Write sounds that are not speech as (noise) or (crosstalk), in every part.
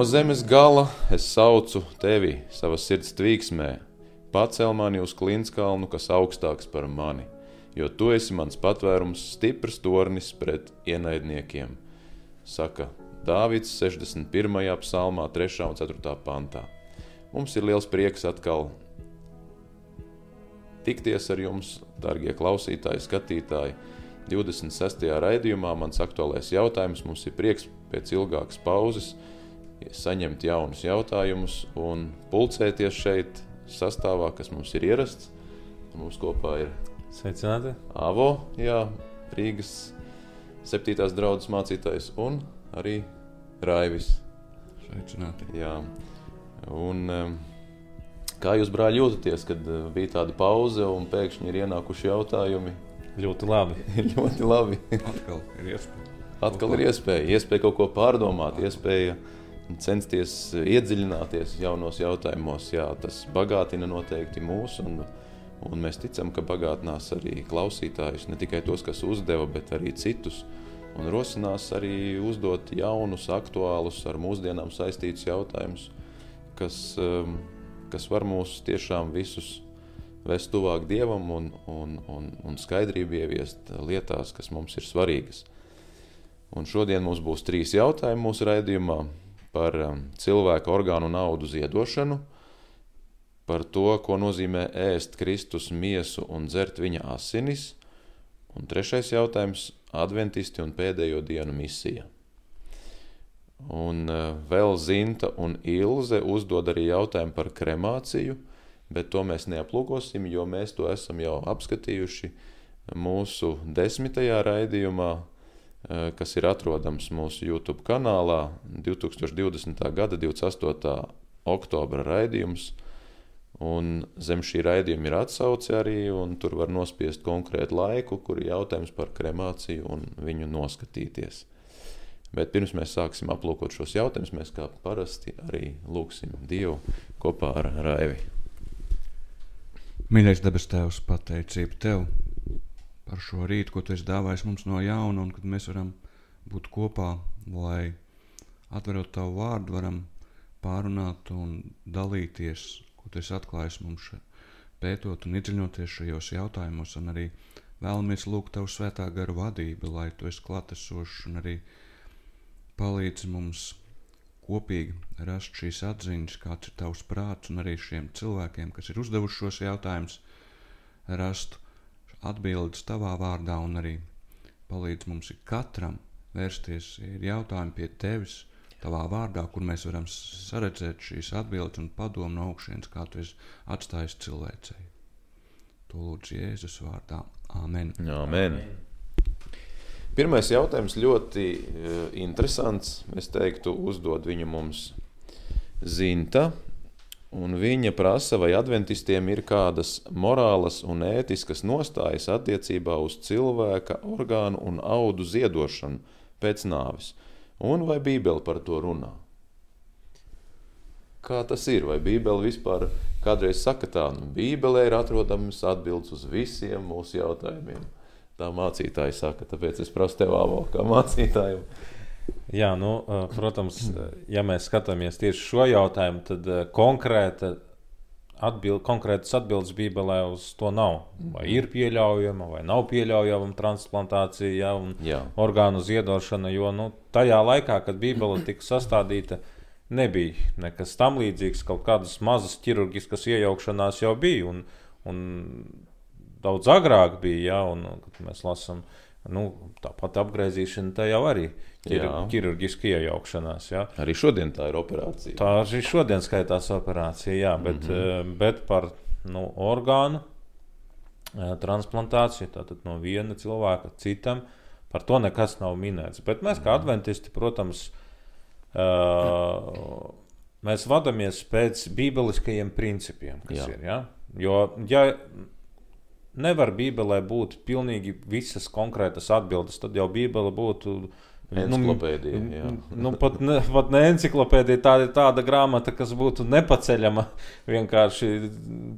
No zemes gala es saucu tevi savas sirds tvīksmē, pacel mani uz klinskalnu, kas augstāks par mani, jo tu esi mans patvērums, stiprs tornis pret ienaidniekiem, saka Dāvids 61. psalmā, 3. un 4. pantā. Mums ir liels prieks atkal tikties ar jums, darbie klausītāji, skatītāji. 26. raidījumā mans aktuālais jautājums mums ir prieks pēc ilgākas pauzes saņemt jaunus jautājumus un pulcēties šeit sastāvā, kas mums ir ierasts. Mums kopā ir Sveicināti! Avo, jā, Rīgas 7. draudzes mācītājs un arī Raivis. Sveicināti! Jā. Un, kā jūs, brāļi, jūtaties, kad uh, bija tāda pauze un pēkšņi ir ienākuši jautājumi? Ļoti labi. (laughs) ļoti labi. Atkal ir iespēja. Atkal ir iespēja, iespēja kaut ko pārdomāt, iespēja censties iedziļināties jaunos jautājumos. Jā, tas bagātina noteikti mūs, un, un mēs ticam, ka bagātinās arī klausītājus, ne tikai tos, kas uzdeva, bet arī citus. Un rosinās arī uzdot jaunus, aktuālus, ar mūsdienām saistītus jautājumus, kas, um, kas var mūs tiešām visus vest tuvāk Dievam un, un, un, un skaidrību ieviest lietās, kas mums ir svarīgas. Un šodien mums būs trīs jautājumi mūsu raidījumā par um, cilvēka orgānu naudu ziedošanu, par to, ko nozīmē ēst Kristus miesu un dzert viņa asinis, un trešais jautājums - adventisti un pēdējo dienu misija. Un uh, vēl Zinta un Ilze uzdod arī jautājumu par kremāciju, bet to mēs neaplūkosim, jo mēs to esam jau apskatījuši mūsu desmitajā raidījumā, kas ir atrodams mūsu YouTube kanālā 2020. gada 28. oktobra raidījums. Un zem šī raidījuma ir atsauce arī, un tur var nospiest konkrētu laiku, kur ir jautājums par kremāciju un viņu noskatīties. Bet pirms mēs sāksim aplūkot šos jautājumus, mēs kā parasti arī lūgsim Dievu kopā ar Raivi. Mīļais debes Tēvs, pateicība Tev par šo rītu, ko Tu esi dāvājis mums no jauna, un kad mēs varam būt kopā, lai atverot Tavu vārdu, varam pārunāt un dalīties, ko Tu esi atklājis mums pētot un iedziļinoties šajos jautājumos, un arī vēlamies lūgt Tavu svētā garu vadību, lai Tu esi klātesošs un arī palīdzi mums kopīgi rast šīs atziņas, kāds ir tavs prāts, un arī šiem cilvēkiem, kas ir uzdevuši šos jautājumus, rast atbildes tavā vārdā, un arī palīdz mums katram vērsties, ir jautājumi pie tevis, tavā vārdā, kur mēs varam saredzēt šīs atbildes un padomu no augšienes, kā tu esi atstājis cilvēcei. To lūdzu Jēzus vārdā. Āmen. Amen. Pirmais jautājums ļoti uh, interesants. Es teiktu, uzdod viņu mums Zinta. Un viņa prasa, vai adventistiem ir kādas morālas un ētiskas nostājas attiecībā uz cilvēka orgānu un audu ziedošanu pēc nāves. Un vai Bībele par to runā? Kā tas ir? Vai Bībele vispār kādreiz saka tā, nu, Bībelē ir atrodams atbildes uz visiem mūsu jautājumiem? Tā mācītāja saka, tāpēc es prasu tev avo kā mācītājiem. Jā, nu, protams, ja mēs skatāmies tieši šo jautājumu, tad konkrēta atbild, konkrētas atbildes Bībelē uz to nav. Vai ir pieļaujama vai nav pieļaujama transplantācija ja, un Jā. orgānu ziedošana, jo nu, tajā laikā, kad Bībele tika sastādīta, nebija nekas tam līdzīgs, kaut kādas mazas ķirurģiskas iejaukšanās jau bija. Un, un daudz agrāk bija, ja, un kad mēs lasām, nu, tāpat apgaizīšana, tā jau arī Jā. Ķirurģiska iejaukšanās. Ja. Arī šodien tā ir operācija. Tā arī šodien skaitās operācija, jā, bet, mm -hmm. bet par nu, orgānu eh, transplantāciju tātad no viena cilvēka citam. Par to nekas nav minēts. Bet mēs, kā adventisti, protams, uh, mēs vadāmies pēc bībeliskajiem principiem, kas Jā. jā. ir. Ja? Jo, ja nevar Bībelē būt pilnīgi visas konkrētas atbildes, tad jau Bībele būtu. Enciklopēdija, jā. (laughs) nu, pat, ne, pat ne enciklopēdija, tā ir tāda grāmata, kas būtu nepaceļama vienkārši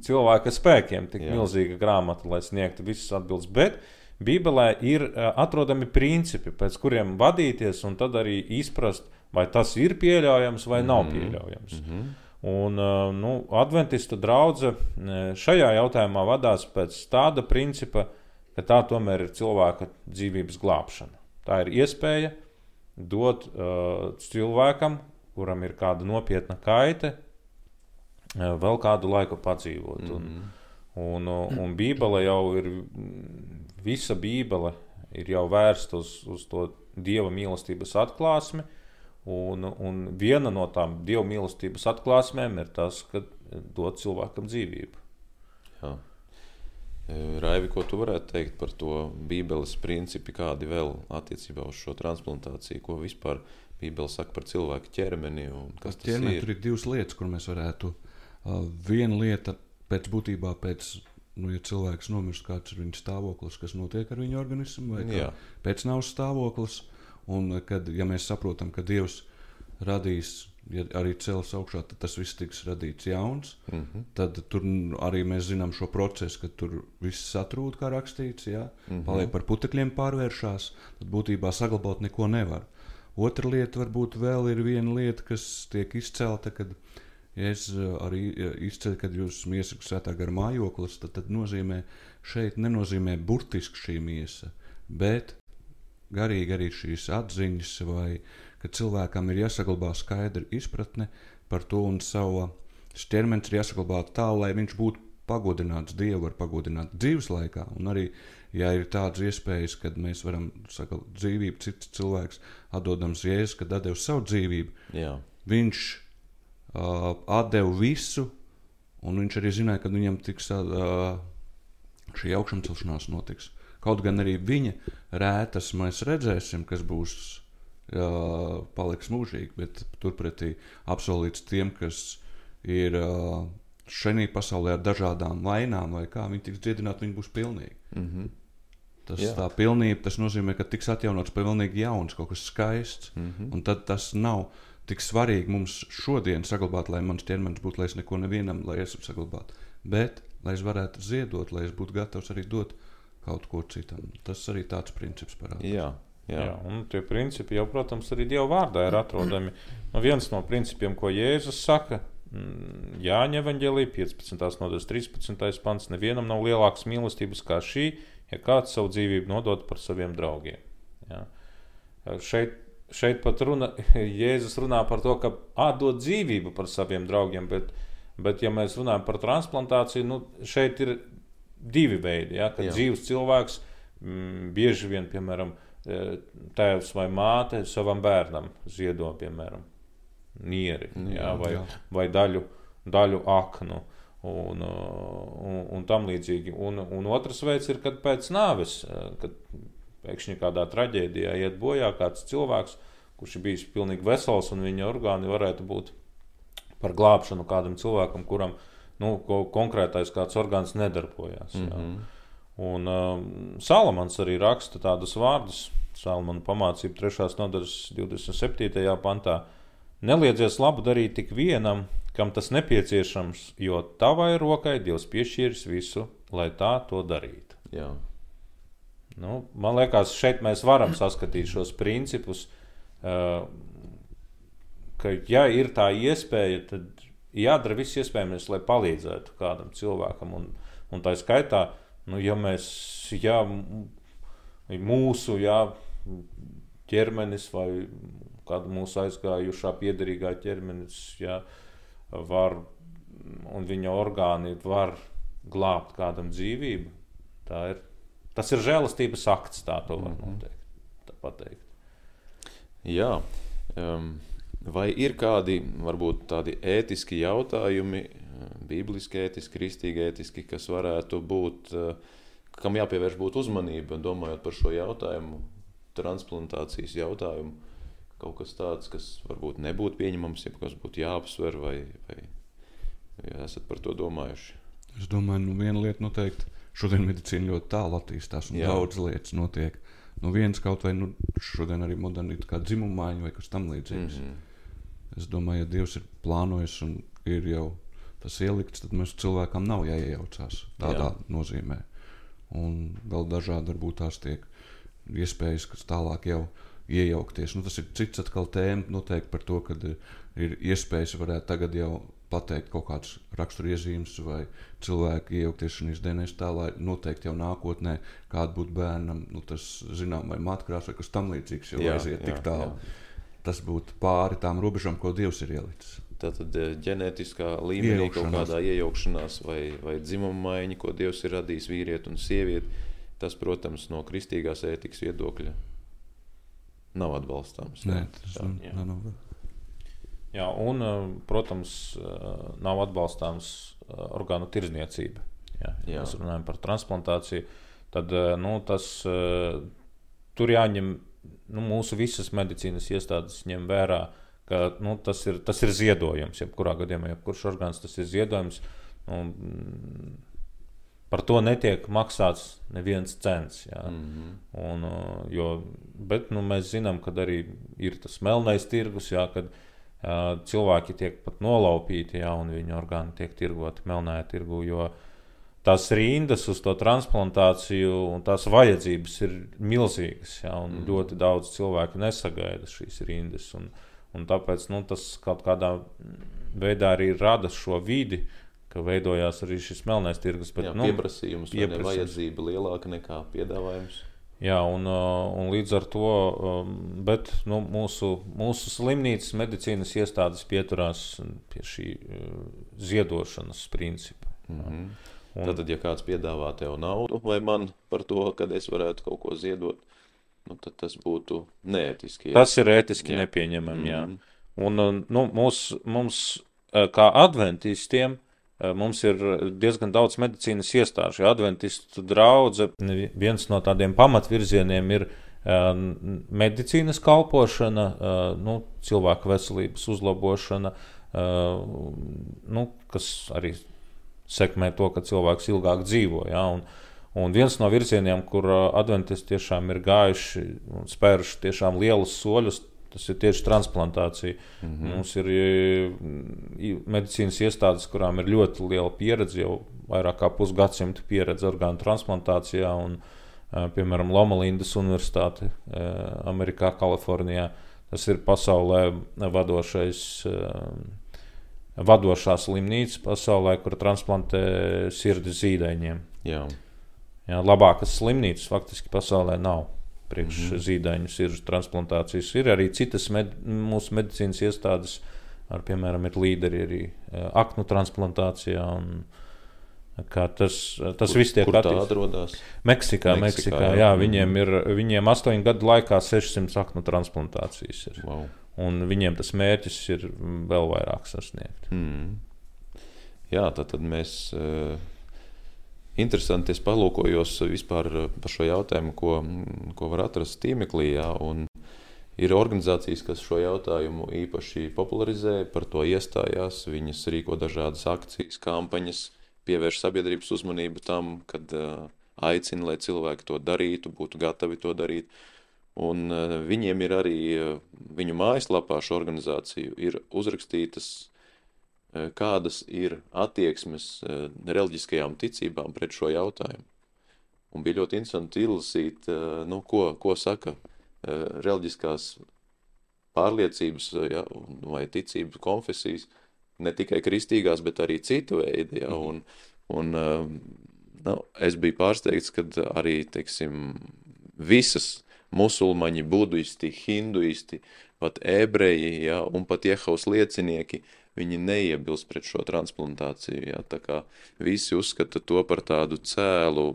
cilvēka spēkiem. Tik Jā. milzīga grāmata, lai sniegtu visas atbildes. Bet Bībelē ir atrodami principi, pēc kuriem vadīties, un tad arī izprast, vai tas ir pieļaujams vai nav pieļaujams. Mm -hmm. Un, nu, Adventistu draudzene šajā jautājumā vadās pēc tāda principa, ka tā tomēr ir cilvēka dzīvības glābšana. Tā ir iespēja dot uh, cilvēkam, kuram ir kāda nopietna kaite, uh, vēl kādu laiku padzīvot. Mm -hmm. un, un, un, un Bībele jau ir, visa Bībele ir jau vērsta uz, uz to Dieva mīlestības atklāsmi. Un, un viena no tām Dieva mīlestības atklāsmēm ir tas, ka dod cilvēkam dzīvību. Jā. E, Raivi, ko tu varētu teikt par to Bībeles principu, kādi vēl attiecībā uz šo transplantāciju, ko vispār Bībele saka par cilvēku ķermeni? Kas tas ķermeni, ir? tur ir divas lietas, kur mēs varētu. Viena lieta pēc būtībā pēc. Nu, ja cilvēks nomirst, kāds ir viņa stāvoklis, kas notiek ar viņa organismu, vai pēc nāves stāvoklis, un kad ja mēs saprotam, ka Dievs radīs, ja arī cels augšā, tad tas viss tiks radīts jauns. Mm -hmm. Tad tur arī mēs zinām šo procesu, ka tur viss satrūd, kā rakstīts, jā, mm -hmm. paliek par putekļiem pārvēršās. Tad būtībā saglabāt neko nevar. Otra lieta, varbūt vēl ir viena lieta, kas tiek izcelta, kad es arī izceļu, kad jūs miesat sētā gar mājoklis, tad, tad nozīmē, šeit nenozīmē burtiski šī miesa, bet garīgi arī šīs atziņas, vai ka cilvēkam ir jāsaglabā skaidra izpratne par to un savu ķermenis ir jāsaglabā tā, lai viņš būtu pagodināts, Dievu var pagodināt dzīves laikā. Un arī, ja ir tādas iespējas, kad mēs varam saglabāt dzīvību, cits cilvēks atdodams Jēzus, kad atdeva savu dzīvību, Jā. viņš uh, atdeva visu, un viņš arī zināja, ka viņam tiks uh, šī augšāmcelšanās notiks. Kaut gan arī viņa rētas mēs redzēsim, kas būs uh, paliks mūžīgi, bet turpretī apsolīts tiem, kas ir uh, šajā pasaulē ar dažādām vainām, vai kā viņi tiks dziedināti, viņi būs pilnīgi. Mm -hmm. Tas, Jā. tā pilnība, tas nozīmē, ka tiks atjaunots pilnīgi jauns, kaut kas skaists. Mm -hmm. Un tad tas nav tik svarīgi mums šodien saglabāt, lai mans ķermenis būtu, lai es neko nevienam, lai es saglabātu. Bet, lai es varētu ziedot, lai es būtu gatavs arī dot kaut ko citam. Tas arī tāds princips parādās. Jā. Jā. Jā, un tie principi jau, protams, arī Dieva vārdā ir atrodami. Nu, viens no principiem, ko Jēzus saka, mm, Jāņa evanģēlī 15. nodaļas 13. pants, nevienam nav lielākas mīlestības kā šī, ja kāds savu dzīvību nodod par saviem draugiem. Jā. Šeit, šeit pat runa, (laughs) Jēzus runā par to, ka atdot dzīvību par saviem draugiem, bet, bet ja mēs runājam par transplantāciju, nu, šeit ir divi veidi. Ja, kad Jā. dzīves cilvēks mm, bieži vien, piemēram, tēvs vai māte savam bērnam ziedo, piemēram, nieri jā, Jā, vai, jā. vai daļu, daļu aknu. Un, uh, un, un tam līdzīgi. Un, un otrs veids ir, kad pēc nāves, eh, kad pēkšņi kādā traģēdijā iet bojā kāds cilvēks, kurš ir bijis pilnīgi vesels, un viņa orgāni varētu būt par glābšanu kādam cilvēkam, kuram nu, ko konkrētais kāds orgāns nedarbojās. Mm Mhm. -hmm. Un um, Salamans arī raksta tādus vārdus. Salamana pamācība 3. nodaļas 27. pantā. Neliedzies labu darīt tik vienam, kam tas nepieciešams, jo tavai rokai Dievs piešķīris visu, lai tā to darītu. Jā. Nu, man liekas, šeit mēs varam saskatīt šos principus, uh, ka, ja ir tā iespēja, tad jādara viss iespējamais, lai palīdzētu kādam cilvēkam. Un, un tā skaitā, nu, ja mēs, ja m- mūsu ja, ķermenis vai kāda mūsu aizgājušā piederīgā ķermenis ja, var un viņa orgāni var glābt kādam dzīvību, tā ir Tas ir žēlastības akts, tā to var Mhm. noteikt. Tā pateikt. Jā. Um, vai ir kādi varbūt tādi ētiski jautājumi, bibliski ētiski, kristīgi ētiski, kas varētu būt, eh, kam jāpievērš būtu uzmanība, domājot par šo jautājumu, transplantācijas jautājumu? Kaut kas tāds, kas varbūt nebūtu pieņemams, ja kas būtu jāapsver, vai, vai, vai esat par to domājuši? Es domāju, nu viena lieta noteikti. Šodien medicīna ļoti tālu attīstās, un Jā. daudz lietas notiek. Nu, viens kaut vai nu, šodien arī moderni kā dzimuma maiņa vai kas tamlīdzīgs. Mm Mhm. -hmm. Es domāju, ja Dievs ir plānojis un ir jau tas ielikts, tad mums cilvēkam nav jāiejaucās tādā Jā. Jā. nozīmē. Un vēl dažādi varbūt tās tiek iespējas, kas tālāk jau iejaukties. Nu, tas ir cits atkal tēma noteikti par to, ka ir iespējas varētu tagad jau pateikt kaut kādas raksturiezīmes vai cilvēku iejaukties šajās dienās, tā lai noteikti jau nākotnē kāda būtu bērnam, nu, tas zinām, vai matkrās vai kas tam līdzīgs, jau aiziet tik tālu. Tas būtu pāri tām robežām, ko Dievs ir ielicis. Tātad eh, ģenētiskā līmenī kaut kādā iejaukšanās vai, vai dzimuma maiņa, ko Dievs ir radījis vīrieti un sievieti, tas, protams, no kristīgās ētikas viedokļa nav atbalstāms. Nē, tas jā, jā. nav. Jā, un, eh, protams, eh, nav atbalstāms orgānu tirzniecība. Jā, ja mēs runājam par transplantāciju. Tad nu, tas tur jāņem nu, mūsu visas medicīnas iestādes ņem vērā, ka nu, tas, ir, tas ir ziedojums. Jebkurā gadījumā, jebkurš orgāns tas ir ziedojums. Nu, par to netiek maksāts neviens cents. Jā. Mm -hmm. Un, jo, bet nu, mēs zinām, ka arī ir tas melnais tirgus, jā, kad uh, cilvēki tiek pat nolaupīti, jā, un viņu orgāni tiek tirgoti melnajā tirgu. Jo tās rindas uz to transplantāciju un tās vajadzības ir milzīgas, jā, un mm. ļoti daudz cilvēku nesagaida šīs rindas. Un, un tāpēc nu, tas kaut kādā veidā arī rada šo vidi, ka veidojās arī šis melnais tirgus. Bet, Jā, nu, pieprasījums, pieprasījums. vajadzība lielāka nekā piedāvājums. Jā, un, uh, un līdz ar to um, bet, nu, mūsu, mūsu slimnīcas medicīnas iestādes pieturās pie šī uh, ziedošanas principa. Mm -hmm. un, tad, ja kāds piedāvā tev naudu vai man par to, kad es varētu kaut ko ziedot, nu, tad tas būtu neētiski. Jā. Tas ir ētiski jā. nepieņemami. Mm -hmm. Jā. Un, uh, nu, mūs, mums, kā adventistiem, Mums ir diezgan daudz medicīnas iestāžu. Adventistu draudzene viens no tādiem pamatvirzieniem ir medicīnas kalpošana, nu, cilvēku veselības uzlabošana, nu, kas arī sekmē to, ka cilvēks ilgāk dzīvo. Ja, un, un viens no virzieniem, kur adventisti tiešām ir gājuši un spēruši tiešām lielus soļus, Tas ir tieši transplantācija. Mm -hmm. Mums ir medicīnas iestādes, kurām ir ļoti liela pieredze, jau vairāk kā pusgadsimta pieredze orgānu transplantācijā. Un, piemēram, Lomalindas Universitāte Amerikā, Kalifornijā. Tas ir pasaulē vadošais, vadošā slimnīca pasaulē, kur transplantē sirdi zīdaiņiem. Jā. Jā, labākas slimnīcas faktiski pasaulē nav priekš mm -hmm. zīdaiņu sirds transplantācijas. Ir arī citas med, mūsu medicīnas iestādes, ar, piemēram, ir līderi arī e, aknu transplantācijā. Un, Tas, tas kur, viss tiek attīstīts. Meksikā, Meksikā, Meksikā jā, jā, viņiem ir viņiem astoņu gadu laikā 600 aknu transplantācijas. Ir. Wow. Un viņiem tas mērķis ir vēl vairāk sasniegt. Mm. Jā, tad, tad mēs. Uh, interesanti. Es palūkojos vispār eh, par šo jautājumu, ko, ko var atrast tīmeklī. Jā, ir organizācijas, kas šo jautājumu īpaši popularizē, par to iestājās. Viņas rīko dažādas akcijas, kampaņas, pievērš sabiedrības uzmanību tam, kad uh, aicina, lai cilvēki to darītu, būtu gatavi to darīt. Un uh, viņiem ir arī viņu mājaslapā šo organizāciju ir uzrakstītas Eh, kādas ir attieksmes eh, reliģiskajām ticībām pret šo jautājumu. Un bija ļoti interesanti izlasīt, eh, nu, ko, ko saka reliģiskās pārliecības ja, vai ticības konfesijas, ne tikai kristīgās, bet arī citu veidu. Ja, un, un, nu, es biju pārsteigts, ka arī teiksim, visas musulmaņi, budisti, hinduisti, pat ebreji ja, un pat Jehovas liecinieki – viņi neiebilst pret šo transplantāciju. Ja? Tā kā visi uzskata to par tādu cēlu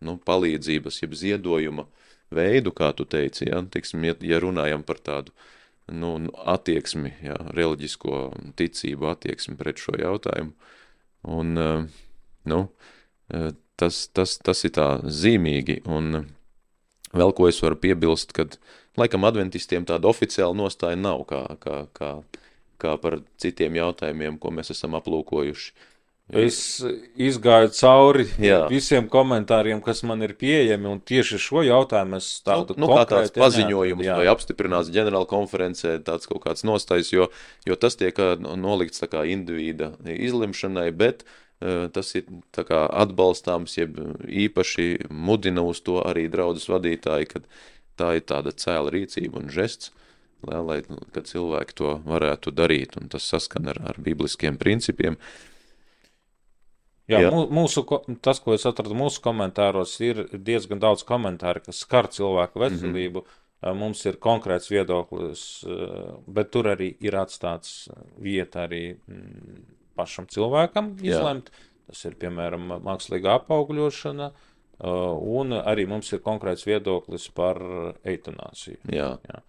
nu, palīdzības, jeb ziedojuma veidu, kā tu teici, ja, Tiksim, ja, ja runājam par tādu nu, nu, attieksmi, ja, reliģisko ticību attieksmi pret šo jautājumu. Un, nu, tas, tas, tas ir tā zīmīgi, un vēl ko es varu piebilst, kad laikam adventistiem tāda oficiāla nostāja nav, kā, kā, kā kā par citiem jautājumiem, ko mēs esam aplūkojuši. Es izgāju cauri Jā. visiem komentāriem, kas man ir pieejami, un tieši šo jautājumu es tādu nu, nu, kā tāds paziņojums jā. vai apstiprināts ģenerāla konferencē, tāds kaut kāds nostājs, jo, jo tas tiek nolikts tā kā individa izlimšanai, bet uh, tas ir kā atbalstāms, jeb īpaši mudina uz to arī draudzes vadītāji, kad tā ir tāda cēla rīcība un žests, lai, lai kad cilvēki to varētu darīt, un tas saskan ar, ar bibliskiem principiem. Jā, Jā. Mūsu, tas, ko es atradu mūsu komentāros, ir diezgan daudz komentāru, kas skar cilvēku mhm. veselību. Mm -hmm. Mums ir konkrēts viedoklis, bet tur arī ir atstāts vieta arī mm, pašam cilvēkam izlemt. Jā. Tas ir piemēram mākslīga apaugļošana, un arī mums ir konkrēts viedoklis par eitanāsiju. Jā. Jā.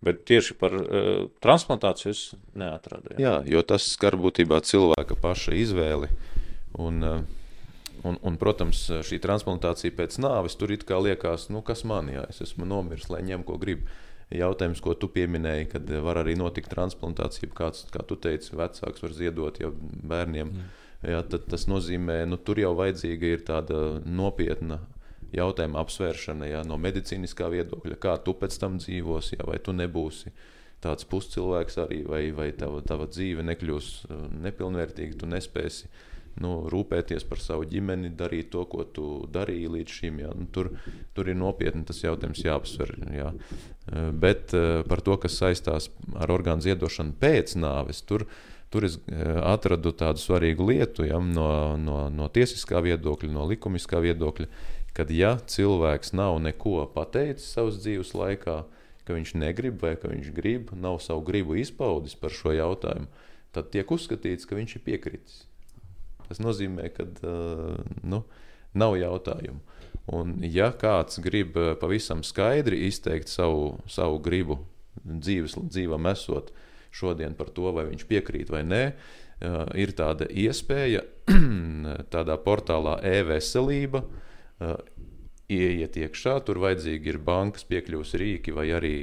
Bet tieši par uh, transplantāciju es neatradu. Jā. jā, jo tas skar būtībā cilvēka paša izvēli. Un, uh, un, un, protams, šī transplantācija pēc nāves tur it kā liekas, nu, kas man jā, es esmu nomiris, lai ņem, ko grib. Jautājums, ko tu pieminēji, kad var arī notikt transplantācija, kāds, kā tu teici, vecāks var ziedot jau bērniem. Mm. Jā, tad tas nozīmē, ka nu, tur jau vajadzīga ir tāda nopietna jautājuma apsvēršana jā, no medicīniskā viedokļa, kā tu pēc tam dzīvosi, jā, vai tu nebūsi tāds puscilvēks arī, vai, vai tava, tava dzīve nekļūs uh, nepilnvērtīga, tu nespēsi nu, rūpēties par savu ģimeni, darīt to, ko tu darīji līdz šim. Jā. Nu, tur, tur ir nopietni tas jautājums jāapsver. Jā. Uh, bet uh, par to, kas saistās ar orgānu ziedošanu pēc nāves, tur, tur es atradu tādu svarīgu lietu ja, no, no, no tiesiskā viedokļa, no likumiskā viedokļa kad ja cilvēks nav neko pateicis savas dzīves laikā, ka viņš negrib vai ka viņš grib, nav savu gribu izpaudis par šo jautājumu, tad tiek uzskatīts, ka viņš ir piekritis. Tas nozīmē, ka nu, nav jautājumu. Un, ja kāds grib pavisam skaidri izteikt savu, savu gribu dzīves, dzīvam esot šodien par to, vai viņš piekrīt vai nē, ir tāda iespēja (clears throat) tādā portālā e-veselība, Uh, ieiet iekšā. Tur vajadzīgi ir bankas piekļuves rīki vai arī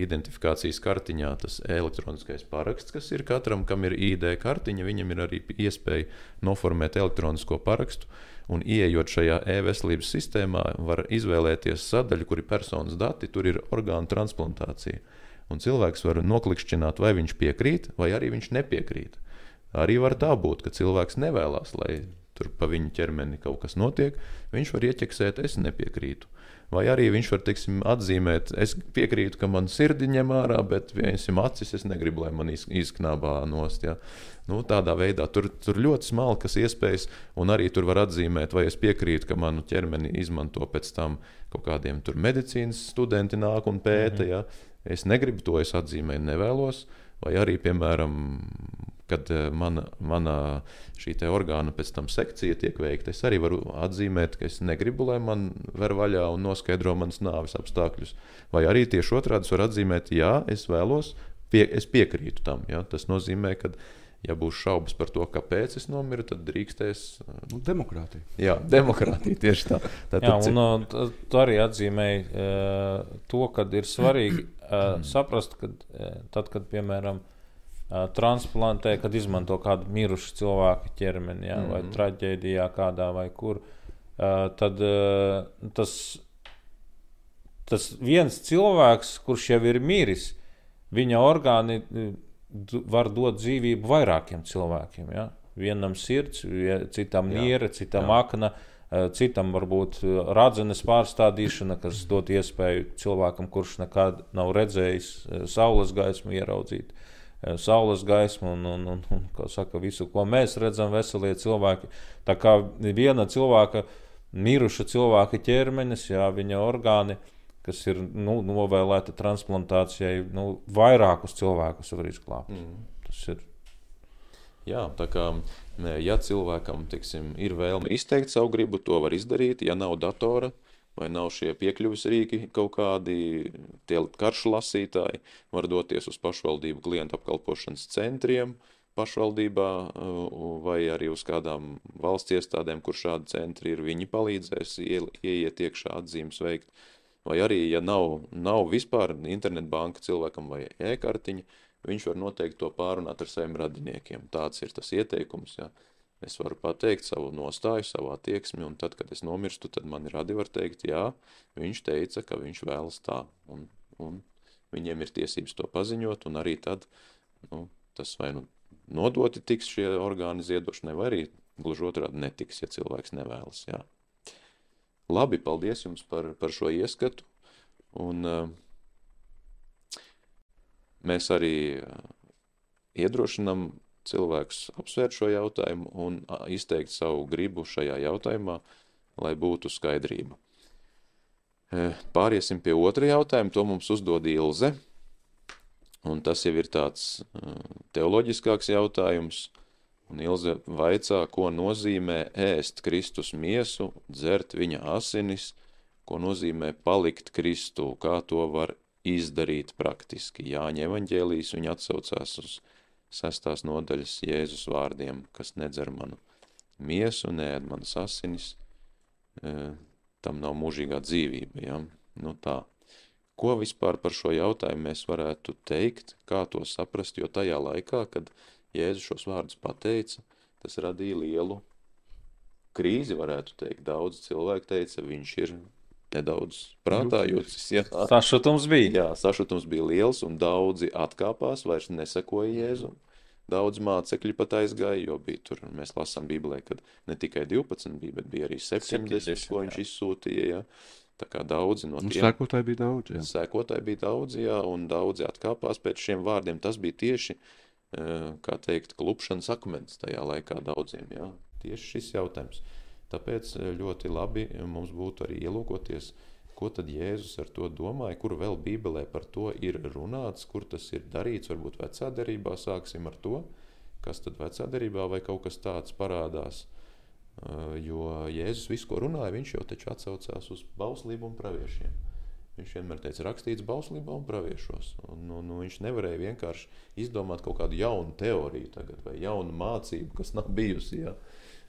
identifikācijas kartiņā tas elektroniskais paraksts, kas ir katram, kam ir ID kartiņa, viņam ir arī iespēja noformēt elektronisko parakstu. Un, ieejot šajā e-veselības sistēmā, var izvēlēties sadaļu, kur ir personas dati, tur ir orgānu transplantācija. Un cilvēks var noklikšķināt, vai viņš piekrīt, vai arī viņš nepiekrīt. Arī var tā būt, ka cilvēks nevēlas, lai tur pa viņu ķermeni kaut kas notiek, viņš var ieķeksēt, es nepiekrītu. Vai arī viņš var teiksim, atzīmēt, es piekrītu, ka man sirdi ņem ārā, bet vienam acis es negribu, lai man izknābā nost. Ja. Nu, tādā veidā tur, tur ļoti smalkas iespējas, un arī tur var atzīmēt, vai es piekrītu, ka manu ķermeni izmanto pēc tam kaut kādiem medicīnas studenti nāk un pēta. -hmm. ja. Es negribu to, es atzīmēju, nevēlos. Vai arī, piemēram, kad eh, mana, mana šī orgāna pēc tam sekcija tiek veikta, es arī varu atzīmēt, ka es negribu, lai man ver vaļā un noskaidro manas nāves apstākļus. Vai arī tieši otrādi es varu atzīmēt, jā, es vēlos, pie, es piekrītu tam. Jā. Tas nozīmē, ka ja būs šaubas par to, kāpēc es nomiru, tad drīkstēs. Nu, demokrātija. Jā, demokrātija tieši tā. Tad, Jā, un uh, tu arī atzīmēji uh, to, ka ir svarīgi uh, (clears throat) saprast, ka uh, tad, kad, piemēram, transplantē, kad izmanto kādu mirušu cilvēku ķermeni, ja, mm. vai mhm. traģēdijā kādā vai kur, tad tas, tas viens cilvēks, kurš jau ir miris, viņa orgāni var dot dzīvību vairākiem cilvēkiem. Ja? Vienam sirds, citam niera, citam jā. akna. Citam varbūt radzenes pārstādīšana, kas dod iespēju cilvēkam, kurš nekad nav redzējis saules gaismu, ieraudzīt. Uh, saules gaismu un, un, un, un kā saka, visu, ko mēs redzam, veselie cilvēki. Tā kā viena cilvēka, miruša cilvēka ķermenis, jā, viņa orgāni, kas ir nu, novēlēti transplantācijai, nu, vairākus cilvēkus var izglābt. Mm. Tas ir. Jā, tā kā ja cilvēkam tiksim, ir vēlme izteikt savu gribu, to var izdarīt. Ja nav datora, vai nav šie piekļuves rīki kaut kādi, tie karšu lasītāji, var doties uz pašvaldību klientu apkalpošanas centriem pašvaldībā vai arī uz kādām valsts iestādēm, kur šādi centri ir, viņi palīdzēs ieiet iekšā atzīmes veikt. Vai arī, ja nav, nav vispār internetbanka cilvēkam vai e-kartiņa, viņš var noteikti to pārunāt ar saviem radiniekiem. Tāds ir tas ieteikums, ja. Es varu pateikt savu nostāju, savu attieksmi, un tad, kad es nomirstu, tad man radi var teikt, jā, viņš teica, ka viņš vēlas tā, un, un viņiem ir tiesības to paziņot, un arī tad, nu, tas vai nu nodoti tiks šie orgāni ziedošanai, vai arī gluži otrādi netiks, ja cilvēks nevēlas, jā. Labi, paldies jums par, par šo ieskatu, Un, uh, mēs arī uh, iedrošinām cilvēkus apsvērt šo jautājumu un izteikt savu gribu šajā jautājumā, lai būtu skaidrība. Uh, pāriesim pie otra jautājuma, to mums uzdod Ilze. Un tas jau ir tāds uh, teoloģiskāks jautājums. Un Ilze vaicā, ko nozīmē ēst Kristus miesu, dzert viņa asinis, ko nozīmē palikt Kristū, kā to var izdarīt praktiski. Jāņa evaņģēlijas viņa atsaucās uz sestās nodaļas Jēzus vārdiem, kas nedzer manu miesu, neēd manas asinis, e, tam nav mūžīgā dzīvība, ja? Nu tā. Ko vispār par šo jautājumu mēs varētu teikt, kā to saprast, jo tajā laikā, kad Jēzus šos vārdus pateica, tas radīja lielu krīzi, varētu teikt. Daudz cilvēku teica, viņš ir nedaudz prātā jūtas. Jā, Sašutums bija. jā, sašutums bija liels, un daudzi atkāpās, vairs nesekoja Jēzum. Daudz mācekļi pat aizgāja, jo bija tur, mēs lasām Bībelē, kad ne tikai 12 bija, bet bija arī 70, 70, ko viņš jā. izsūtīja. Jā. Tā kā daudzi no Un tiem sekotāji bija daudz. Jā. Sekotāji bija daudz, jā, un daudzi atkāpās pēc šiem vārdiem. Tas bija tieši, eh, kā teikt, klupšanas akmens tajā laikā daudziem, jā. Tieši šis jautājums. Tāpēc eh, ļoti labi mums būtu arī ielūkoties, ko tad Jēzus ar to domāja, kur vēl Bībelē par to ir runāts, kur tas ir darīts, varbūt vecā derībā sāksim ar to, kas tad vecā derībā vai kaut kas tāds parādās. Uh, Jo Jēzus visu, ko runāja, viņš jau taču atsaucās uz bauslību un praviešiem. Viņš vienmēr teica, rakstīts bauslībā un praviešos. Un, un, un viņš nevarēja vienkārši izdomāt kaut kādu jaunu teoriju tagad, vai jaunu mācību, kas nav bijusi. Ja?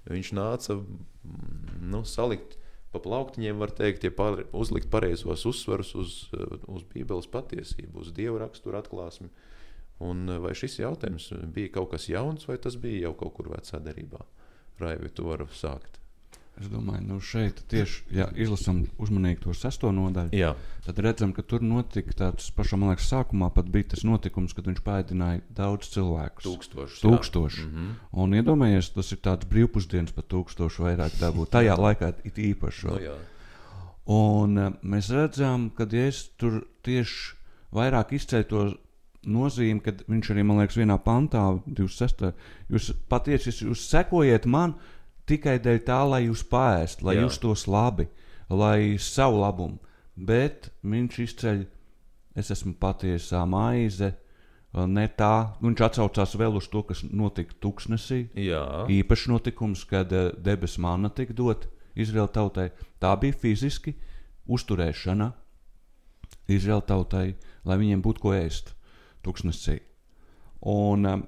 Viņš nāca mm, nu, salikt pa plauktiņiem, var teikt, ja par, uzlikt pareizos uzsvarus uz, uz Bībeles patiesību, uz Dieva raksturu atklāsmi. Un vai šis jautājums bija kaut kas jauns, vai tas bija jau kaut kur vecā derībā? Raivi, tu vari sākt. Es domāju, nu šeit tieši, ja izlasām uzmanīgi to sesto nodaļu, Jā, tad redzam, ka tur notika tāds pašā, man liekas, sākumā pat bija tas notikums, kad viņš pēdināja daudz cilvēkus. tūkstoši. Tūkstoši. Mm -hmm. Un iedomājieties, tas ir tāds brīvpusdienas pat tūkstoši vairāk dabūt. Tajā laikā it īpaši. Nu, vēl. jā. Un eh, mēs redzam, ka Jēzus tur tieši vairāk izceļ to nozīmi, kad viņš arī, man liekas, vienā pantā, 26. Jūs patiesi jūs sekojiet man tikai dēļ tā, lai jūs pāriest, lai Jā. justos labi, lai savu labumu. Bet viņš izceļ, es esmu patiesā maize. Ne tā, viņš atsaucās vēl uz to, kas notika Tuksnesī. Jā. Īpašs notikums, kad eh, debesu manna tika dot Izraēla tautai. Tā bija fiziski uzturēšana Izraēla tautai, lai viņiem būtu ko ēst tuksnesī. Un um,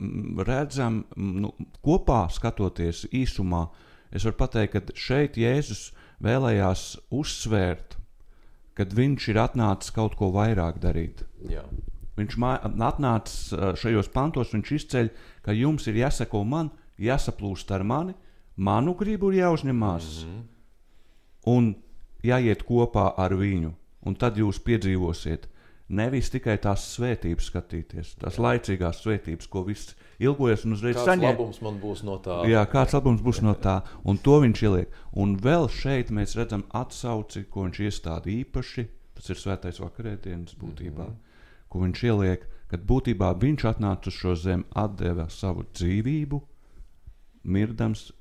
redzam, m, nu, kopā skatoties īsumā, es varu pateikt, ka šeit Jēzus vēlējās uzsvērt, ka viņš ir atnācis kaut ko vairāk darīt. Jā. Viņš atnācis šajos pantos, viņš izceļ, ka jums ir jāsako man, jāsaplūst ar mani, manu gribu ir jāuzņemās mm -hmm. un jāiet kopā ar viņu. Un tad jūs piedzīvosiet nevis tikai tās svētības skatīties, tās Jā. laicīgās svētības, ko viss ilgojas un uzreiz Kāds saņem. labums man būs no tā? Jā, kāds labums būs no tā, un to viņš ieliek. Un vēl šeit mēs redzam atsauci, ko viņš iestāda īpaši. Tas ir svētais vakarēdienas būtībā, mm -hmm. ko viņš ieliek, kad būtībā viņš atnāca uz šo zemi, atdeva savu dzīvību, mirdams,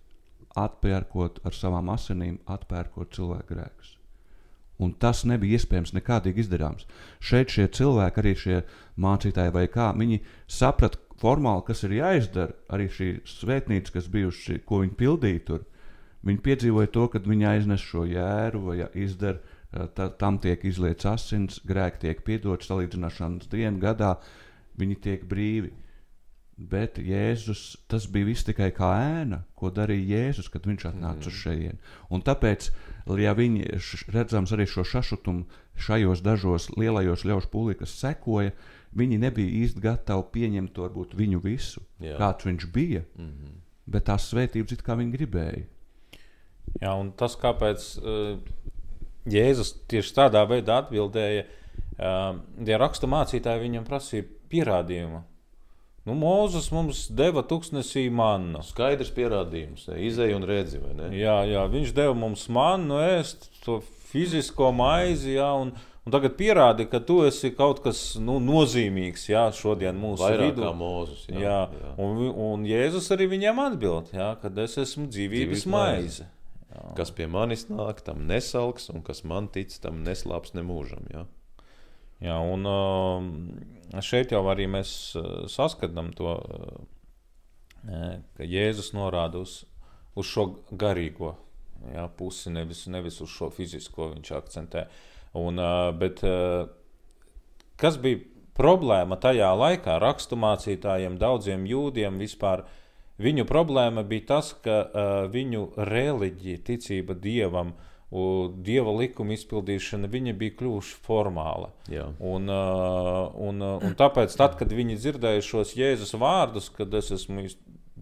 atpērkot ar savām asinīm, atpērkot cilvēku grēkus. Un tas nebija iespējams nekādīgi izdarāms. Šeit šie cilvēki, arī šie mācītāji vai kā, viņi saprata formāli, kas ir jāizdara. Arī šī svētnīca, kas bijuši, ko viņi pildīja tur, viņi piedzīvoja to, kad viņi aiznes šo jēru vai izdara, eh, ta, tam tiek izlietas asins, grēki tiek piedoti salīdzināšanas dienu gadā, viņi tiek brīvi. Bet Jēzus, tas bija viss tikai kā ēna, ko darīja Jēzus, kad viņš atnāca mm. uz šejienes. Un tāpēc, ja viņi redzams arī šo sašutumu šajos dažos lielajos ļaužu pūlī, kas sekoja, viņi nebija īsti gatavi pieņemt to varbūt viņu visu, Jā. kāds viņš bija. Mm -hmm. Bet tās svētības it kā viņi gribēja. Jā, un tas, kāpēc uh, Jēzus tieši tādā veidā atbildēja, uh, ja raksta mācītāji viņam prasīja pierādījumu. Nu, Mūzes mums deva tuksnesī mannu. Skaidrs pierādījums, ne? izēja un redzi, vai ne? Jā, jā, viņš deva mums mannu ēst to fizisko maizi, jā, un, un tagad pierādi, ka tu esi kaut kas nu, nozīmīgs jā, šodien mūsu Vairāk vidū. Mūzus. Jā, Jā, jā. Un, un Jēzus arī viņiem atbild, jā, ka es esmu dzīvības Dzīvības maize. Jā. Kas pie manis nāk, tam nesalks, un kas man tic, tam neslāps nemūžam. Jā. Jā, un um, šeit jau arī mēs uh, saskatām to, uh, ka Jēzus norāda uz, uz šo garīgo jā, pusi, nevis, nevis uz šo fizisko viņš akcentē. Un, uh, bet, uh, kas bija problēma tajā laikā raksturmācītājiem, daudziem jūdiem vispār? Viņu problēma bija tas, ka uh, viņu reliģija, ticība dievam, dieva likuma izpildīšana, bija kļuvuši formāla. Jā. Un, uh, un, uh, un tāpēc, tad, kad viņi dzirdēja šos Jēzus vārdus, kad es esmu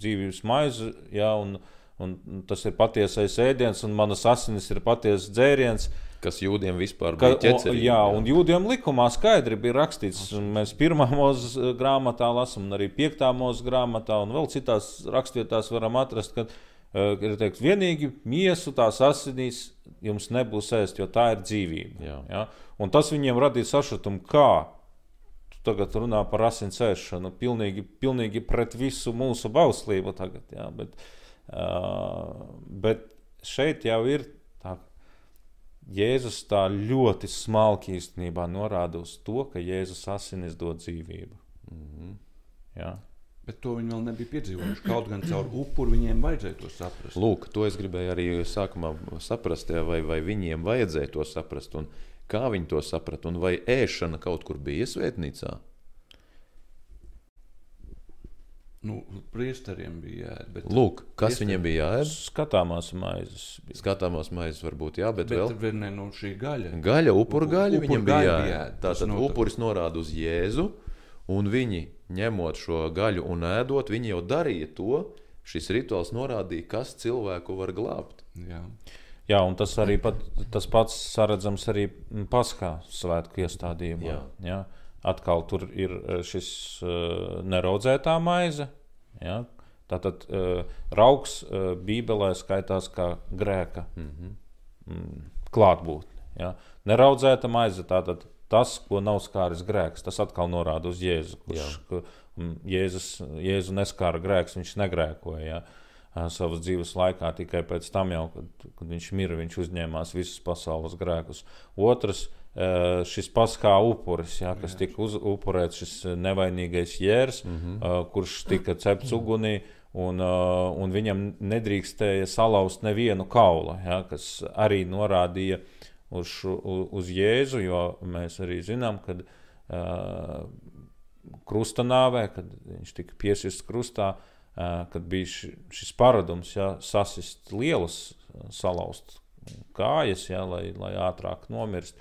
dzīvības maize, ja, un, un tas ir patiesais ēdiens, un manas asinis ir patiesas dzēriens, Kas jūdiem vispār Ka, bija ķecerīgi. o, jā, un jūdiem likumā skaidri bija rakstīts, un mēs pirmā mūzes grāmatā lasām, un arī piektā mūzes grāmatā, un vēl citās rakstvietās varam atrast, ka uh, ir teikts, vienīgi miesu tās asinīs jums nebūs ēst, jo tā ir dzīvība. Jā. Ja? Un tas viņiem radīja sašutumu, kā tu tagad runā par asins ēšanu, pilnīgi, pilnīgi pret visu mūsu bauslību tagad, jā, bet, uh, bet šeit jau ir Jēzus tā ļoti smalki īstenībā norāda uz to, ka Jēzus asinis dod dzīvību. Mm -hmm. Jā. Bet to viņi vēl nebija piedzīvojuši. Kaut gan caur upuri viņiem vajadzēja to saprast. Lūk, to es gribēju arī sākumā saprast, jā, vai, vai viņiem vajadzēja to saprast, un kā viņi to saprata, un vai ēšana kaut kur bija svētnīcā. Nu, priesteriem bija jāēd. Bet, Lūk, kas Iespējams. viņiem bija jāēd? Skatāmās maizes. bija. Skatāmās maizes varbūt, jā, bet, bet bet vēl. vēl ne no šī gaļa. Gaļa, upuru Upu- gaļa upuru viņam gaļa bija jāēd. jāēd, Tātad noteikti. upuris norāda uz Jēzu, un viņi, ņemot šo gaļu un ēdot, viņi jau darīja to. Šis rituāls norādīja, kas cilvēku var glābt. Jā. Jā, un tas arī pat, tas pats saredzams arī Paskā svētku iestādījumā. Jā. Jā. Atkal tur ir eh, šis uh, neraudzētā maize. Jā. Tātad uh, raugs Bībelē skaitās kā grēka Mm -hmm. mm, klātbūtne. Ja? Neraudzēta maize, tātad tas, ko nav skāris grēks, tas atkal norāda uz Jēzu. Kurš, ka, mm, Jēzus, Jēzu neskāra grēks, viņš negrēkoja. Ja? Savas dzīves laikā tikai pēc tam, jau, kad, kad viņš mira, viņš uzņēmās visus pasaules grēkus. Otrs, šis paskā upuris, ja, kas tika uz, upurēts, šis nevainīgais jērs, mm. -hmm. kurš tika cepts ugunī, un, ā, un viņam nedrīkstēja salauzt nevienu kaulu, ja, kas arī norādīja uz, šo- u- uz Jēzu, jo mēs arī zinām, ka uh, krusta nāvē, kad viņš tika piesists krustā, uh, kad bija ši, šis paradums, ja, sasist lielas, salauzt kājas, ja, lai, lai ātrāk nomirst.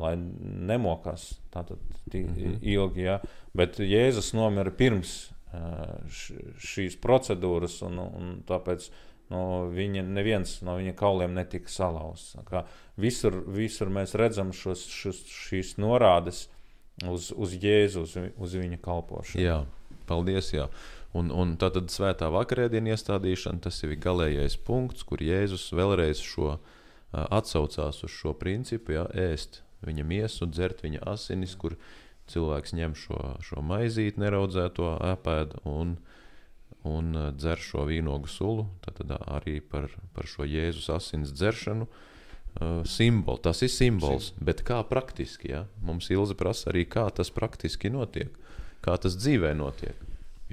Lai nemokās tātad Mhm. ilgi, ja. bet Jēzus nomira pirms šīs procedūras, un, un tāpēc no viņa, neviens no viņa kauliem netika salauzts. Visur, visur mēs redzam šos, šos, šīs norādes uz, uz Jēzu, uz, uz viņa kalpošanu. Jā, paldies. Jā. Un, un tā tad svētā vakarēdienu iestādīšana, tas ir galīgais punkts, kur Jēzus vēlreiz šo, atsaucās uz šo principu, jā, ēst viņa miesu, dzert viņa asinis, kur cilvēks ņem šo, šo maizīti, neraudzēto ēpēdu un, un ā, dzer šo vīnogu sulu. Tad arī par, par šo Jēzus asins dzeršanu. Uh, simbolu. Tas ir simbols, bet kā praktiski? Ja? Mums Ilza prasa arī, kā tas praktiski notiek, kā tas dzīvē notiek.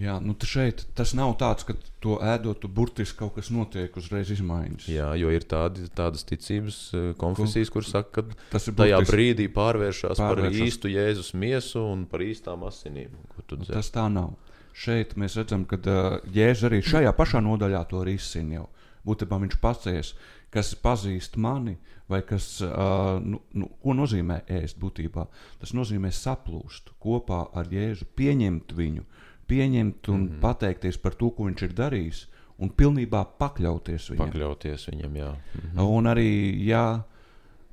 Jā, nu šeit tas nav tāds, ka to ēdot, burtiski kaut kas notiek, uzreiz izmaiņas. Jā, jo ir tādi, tādas ticības eh, konfesijas, kuras saka, ka Tas tajā brīdī pārvēršas par Pārvēršas. īstu Jēzus miesu un par īstām asinīm. Tas tā nav. Šeit mēs redzam, ka uh, Jēzus arī šajā pašā nodaļā to risina jau. Būtībā viņš pacies, kas pazīst mani, vai kas, uh, nu, nu, ko nozīmē ēst būtībā. Tas nozīmē saplūst kopā ar Jēzu, pieņemt viņu, pieņemt un mm -hmm. pateikties par to, ko viņš ir darījis, un pilnībā pakļauties viņam. Pakļauties viņam, jā. Mhm. Un arī, ja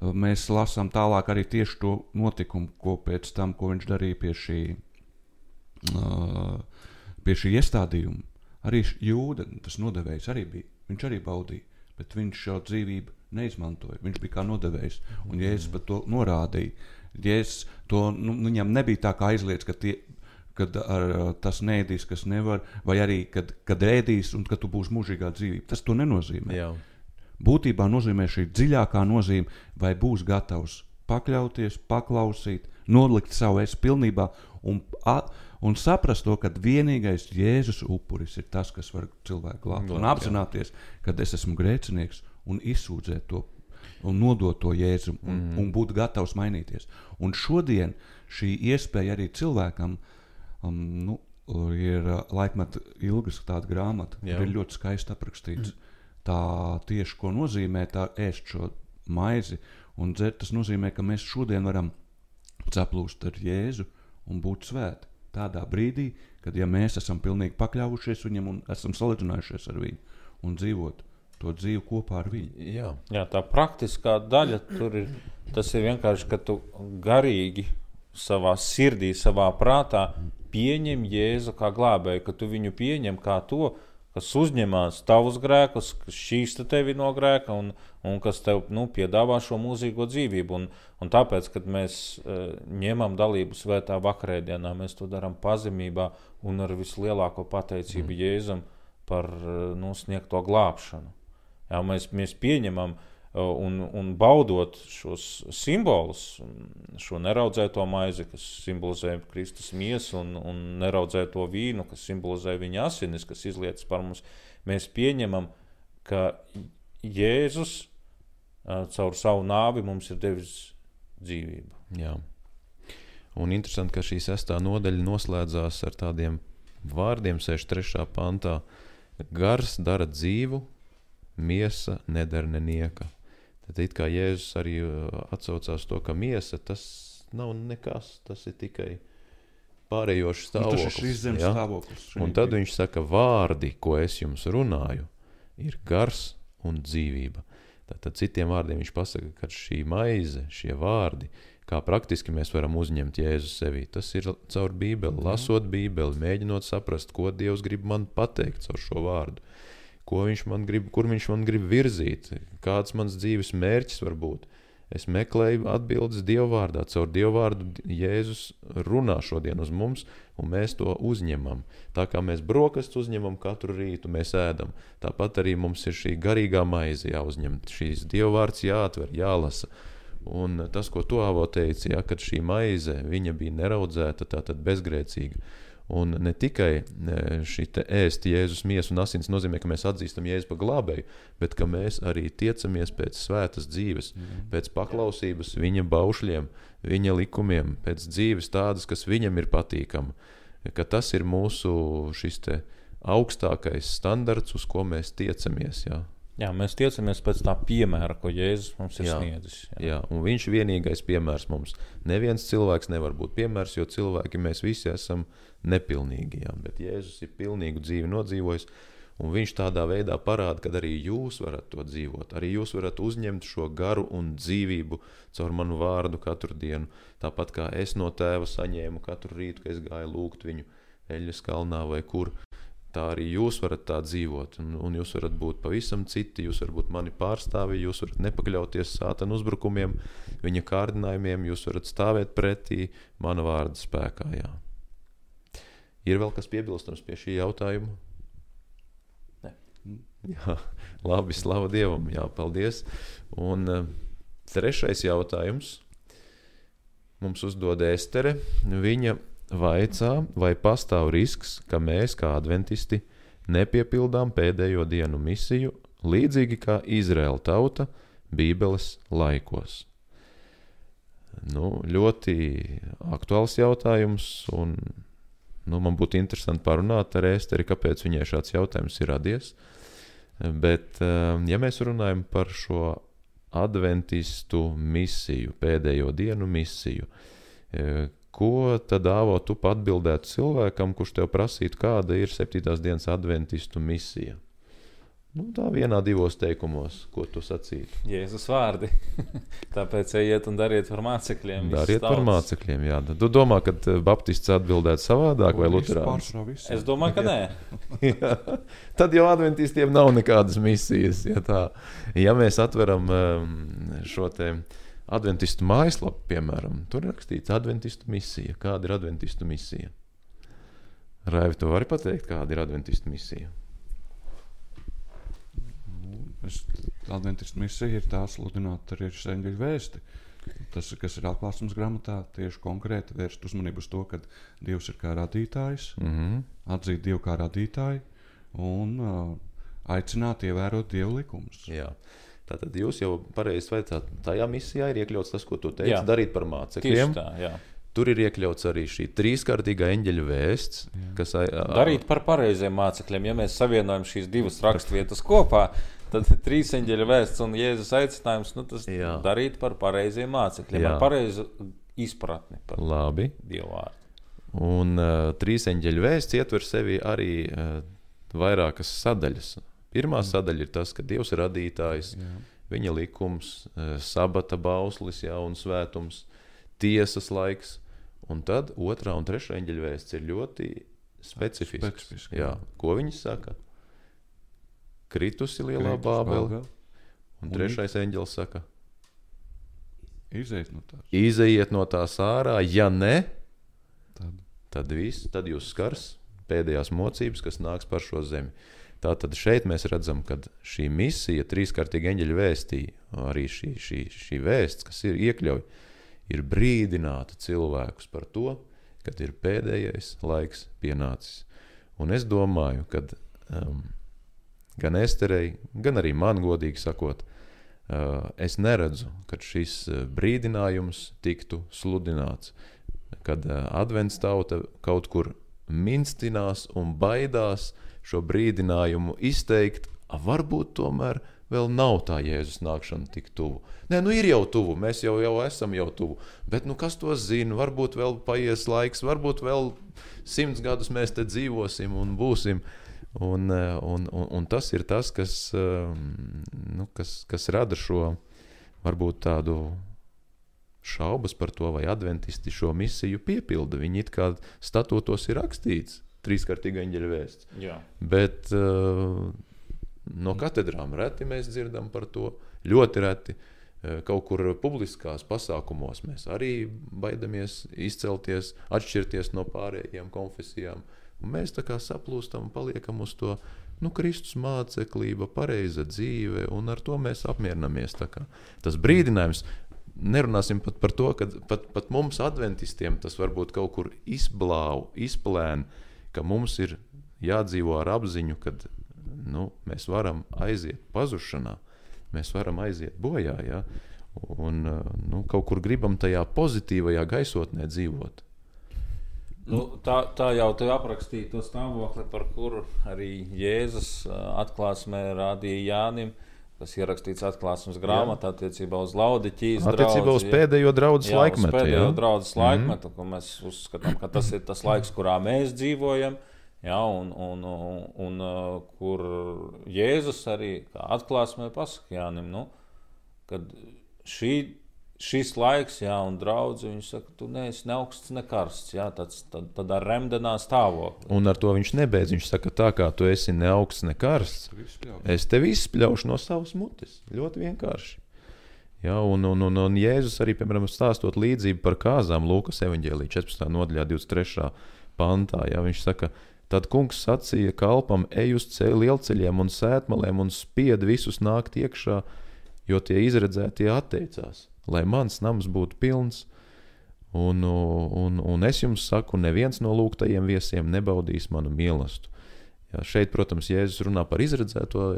mēs lasām tālāk arī tieši to notikumu, ko pēc tam, ko viņš darīja pie šī, uh, pie šī iestādījuma, arī jūda, tas nodevējs arī bija, viņš arī baudīja, bet viņš šo dzīvību neizmantoja. Viņš bija kā nodevējs. Un Jēzus par to norādīja. Jēzus to nu, viņam nebija tā kā aizliedz, ka tie, kad ar, tas nēdīs, kas nevar, vai arī kad, kad ēdīs un kad tu būsi mūžīgā dzīvība. Tas to nenozīmē. Jā. Būtībā nozīmē šī dziļākā nozīme, vai būs gatavs pakļauties, paklausīt, nolikt savu es pilnībā un, a, un saprast to, ka vienīgais Jēzus upuris ir tas, kas var cilvēku glābt. Un apzināties, ka es esmu grēcinieks un izsūdzēt to un nodot to jēzu un, mm. un būt gatavs mainīties. Un šodien šī iespēja arī cilvēkam um, nu, ir uh, laikmet ilgas tāda grāmata, kur ir ļoti skaisti aprakstīts. Mm. Tā tieši ko nozīmē tā ēst šo maizi un dzert, tas nozīmē, ka mēs šodien varam ceplūst ar Jēzu un būt svēti. Tādā brīdī, kad ja mēs esam pilnīgi pakļāvušies viņam un esam salīdzinājušies ar viņu un dzīvot to dzīvi kopā ar viņu. Jā, Jā tā praktiskā daļa tur ir. Tas ir vienkārši, ka tu garīgi savā sirdī, savā prātā pieņem Jēzu kā glābēju, ka tu viņu pieņem kā to, kas uzņemās tavus grēkus, kas šīs tevi no grēka un, un kas tev nu, piedāvā šo mūžīgo dzīvību. Un, un tāpēc, kad mēs uh, ņemam dalību svētā vakarēdienā, mēs to darām pazemībā un ar vislielāko pateicību mm. Jēzum par uh, nu, sniegto glābšanu. Jā, mēs, mēs pieņemam un, un baudot šos simbolus, šo neraudzēto maizi, kas simbolizē Kristus miesu, un, un neraudzēto vīnu, kas simbolizē viņa asinis, kas izlietas par mums, mēs pieņemam, ka Jēzus caur savu nāvi mums ir devis dzīvību. Jā. Un interesanti, ka šī sestā nodaļa noslēdzās ar tādiem vārdiem 63. pantā. Gars dara dzīvu, miesa nedara nenieka. Tad it kā Jēzus arī uh, atsaucās to, ka miesa tas nav nekas, tas ir tikai pārējošs stāvoklis. Nu, tas ir šis ja? stāvoklis. Un tad viņš saka, vārdi, ko es jums runāju, ir gars un dzīvība. Tātad citiem vārdiem viņš pasaka, ka šī maize, šie vārdi, kā praktiski mēs varam uzņemt Jēzu sevī, tas ir caur Bībeli, lasot Bībeli, mēģinot saprast, ko Dievs grib man pateikt caur šo vārdu ko viņš man grib, kur viņš man grib virzīt, kāds mans dzīves mērķis var būt. Es meklēju atbildes Dieva vārdā. Caur Dieva vārdu Jēzus runā šodien uz mums, un mēs to uzņemam. Tā kā mēs brokastis uzņemam katru rītu, mēs ēdam. Tāpat arī mums ir šī garīgā maize jāuzņem. Šīs Dieva vārds jāatver, jālasa. Un tas, ko tu avo teici, ja, kad šī maize bija neraudzēta, tātad bezgrēcīga Un ne tikai šī ēst Jēzus miesu un asins nozīmē, ka mēs atzīstam Jēzu par glābēju, bet ka mēs arī tiecamies pēc svētas dzīves, mm. pēc paklausības viņa baušļiem, viņa likumiem, pēc dzīves tādas, kas viņam ir patīkama. Ka tas ir mūsu šis augstākais standarts, uz ko mēs tiecamies. Jā. Jā, mēs tiecamies pēc tā piemēra, ko Jēzus mums ir jā, sniedzis. Jā. jā, un viņš ir vienīgais piemērs mums. Neviens cilvēks nevar būt piemērs, jo cilvēki mēs visi esam nepilnīgi. Jā, bet Jēzus ir pilnīgu dzīvi nodzīvojis, un viņš tādā veidā parāda, ka arī jūs varat to dzīvot. Arī jūs varat uzņemt šo garu un dzīvību caur manu vārdu katru dienu. Tāpat kā es no tēva saņēmu katru rītu, kad es gāju lūgt viņu eļļas kalnā vai kur tā arī jūs varat tā dzīvot. Un, un jūs varat būt pavisam citi, jūs varat būt mani pārstāvji, jūs varat nepakļauties sātana uzbrukumiem, viņa kārdinājumiem, jūs varat stāvēt pretī mana vārda spēkā. Jā. Ir vēl kas piebilstams pie šī jautājuma? Ne. Jā, labi, slavu Dievam, jā, paldies. Un uh, trešais jautājums mums uzdod Estere. Viņa vaicā, vai pastāv risks, ka mēs, kā adventisti, nepiepildām pēdējo dienu misiju, līdzīgi kā Izraēla tauta Bībeles laikos. Nu, ļoti aktuāls jautājums, un nu, man būtu interesanti parunāt ar Ēsteri, kāpēc viņai šāds jautājums ir radies. Bet, eh, ja mēs runājam par šo adventistu misiju, pēdējo dienu misiju, eh, Ko tad Dāvo tu atbildētu cilvēkam, kurš tev prasītu, kāda ir septītās dienas adventistu misija? Nu, tā vienā, divos teikumos, ko tu sacītu. Jēzus vārdi. (laughs) Tāpēc ejiet un dariet par mācekļiem. Dariet par mācekļiem. Jā. Tu domā, ka eh, Baptists atbildētu savādāk vai Lutāns? Es domāju, ka (laughs) nē. Tad jau adventistiem nav nekādas misijas. Ja, tā. ja mēs atveram um, šo te adventistu mājaslapu, piemēram, tur ir rakstīts adventistu misija. Kāda ir adventistu misija? Raivi, tu vari pateikt, kāda ir adventistu misija? Es, Adventistu misija ir tā sludināt arī eņģeļu vēsti. Tas, kas ir atklāsmes grāmatā, tieši konkrēti vērst uzmanību uz to, ka Dievs ir kā radītājs, Mm -hmm. atzīt Dievu kā radītāju un uh, aicināt ievērot Dieva likumus. Jā. Tātad jūs jau pareizi vaicāt, tajā misijā ir iekļauts tas, ko tu teici, Jā. darīt par Tieši mācekļiem. tā, jā. Tur ir iekļauts arī šī trīskārtīgā eņģeļa vēsts, kas ai- a- Darīt par pareiziem mācekļiem. Ja mēs savienojam šīs divas raksturvietas kopā, tad trīs eņģeļa vēsts un Jēzus aicinājums nu, darīt par pareiziem mācekļiem. Jā. Ar pareizu izpratni par Labi. Dievu vārdu. Un uh, trīs eņģeļu vēsts ietver sevi arī uh, vairākas sadaļas. Pirmā sadaļa ir tas, ka Dievs ir radītājs, Jā. viņa likums, uh, sabata bauslis, jā, un svētums, tiesas laiks. Un tad otrā un trešā eņģeļa vēsts ir ļoti specifisks. Specifiski, jā. jā. Ko viņi saka? Kritusi lielā Kritus, bābele, Bābele. un Un trešais eņģelis saka, Izejas no tās. izejiet no tās ārā, ja ne, Tad. tad viss, tad jūs skars pēdējās mocības, kas nāks par šo zemi. Tātad šeit mēs redzam, ka šī misija, trīskārtīgi eņģeļa vēstī, arī šī, šī, šī vēsts, kas ir iekļauj, ir brīdināta cilvēkus par to, kad ir pēdējais laiks pienācis. Un es domāju, ka um, gan Esterei, gan arī man, godīgi sakot, uh, es neredzu, ka šis uh, brīdinājums tiktu sludināts kad uh, advents tauta kaut kur minstinās un baidās šo brīdinājumu izteikt, varbūt tomēr vēl nav tā Jēzus nākšana tik tuvu. Nē, nu ir jau tuvu, mēs jau, jau esam jau tuvu, bet nu kas to zina, varbūt vēl paies laiks, varbūt vēl simts gadus mēs te dzīvosim un būsim. Un, eh, un, un, un tas ir tas, kas, um, nu, kas, kas rada šo varbūt tādu šaubas par to, vai adventisti šo misiju piepilda. Viņi it kā statūtos ir rakstīts, trīskārtīga eņģeļa vēsts. Jā. Bet uh, no katedrām reti mēs dzirdam par to. Ļoti reti. Uh, Kaut kur publiskās pasākumos mēs arī baidamies izcelties, atšķirties no pārējām konfesijām. Un mēs tā kā saplūstam un paliekam uz to nu, Kristus māceklība, pareiza dzīve, un ar to mēs apmierinamies. Tas brīdinājums, nerunāsim pat par to, ka pat, pat mums, adventistiem, tas varbūt kaut kur izblāv, izplēn, ka mums ir jādzīvo ar apziņu, ka nu, mēs varam aiziet pazušanā, mēs varam aiziet bojā. Ja? Un nu, kaut kur gribam tajā pozitīvajā gaisotnē dzīvot. Nu, tā, tā jau te aprakstīja to stāvokli, par kuru arī Jēzus atklāsmē rādīja Jānim, kas ierakstīts atklāsmes grāmatā attiecībā uz Laudiķijas Attiecībā uz draudzi, pēdējo draugu jā, uz laikmetu. pēdējo Ja? draudzes laikmetu, ko mēs uzskatām, ka tas ir tas laiks, kurā mēs dzīvojam. Jā, un, un, un, un kur Jēzus arī atklāsmē pasakā Jānim, nu, kad šī, šis laiks, jā, un draugs, viņš saka, tu neesi ne augsts, ne karsts, jā, tāds, tad, tad ar remdenā stāvokli. Un ar to viņš nebeidz. Viņš saka, tā kā tu esi ne augsts, ne karsts, es tevi izspļaušu no savas mutes. Ļoti vienkārši. Ja, un, un, un, un Jēzus arī, piemēram, stāstot līdzību par kāzām Lūkas evanģēlī 14. nodaļā, 23. pantā. Ja, viņš saka, tad kungs sacīja kalpam, ej uz ceļu lielceļiem un sētmalēm un spied visus nākt iekšā, jo tie izredzētie atteicās, lai mans nams būtu pilns. Un, un, un es jums saku, neviens no lūgtajiem viesiem nebaudīs manu mīlestību. Jā, šeit, protams, Jēzus runā par izredzēto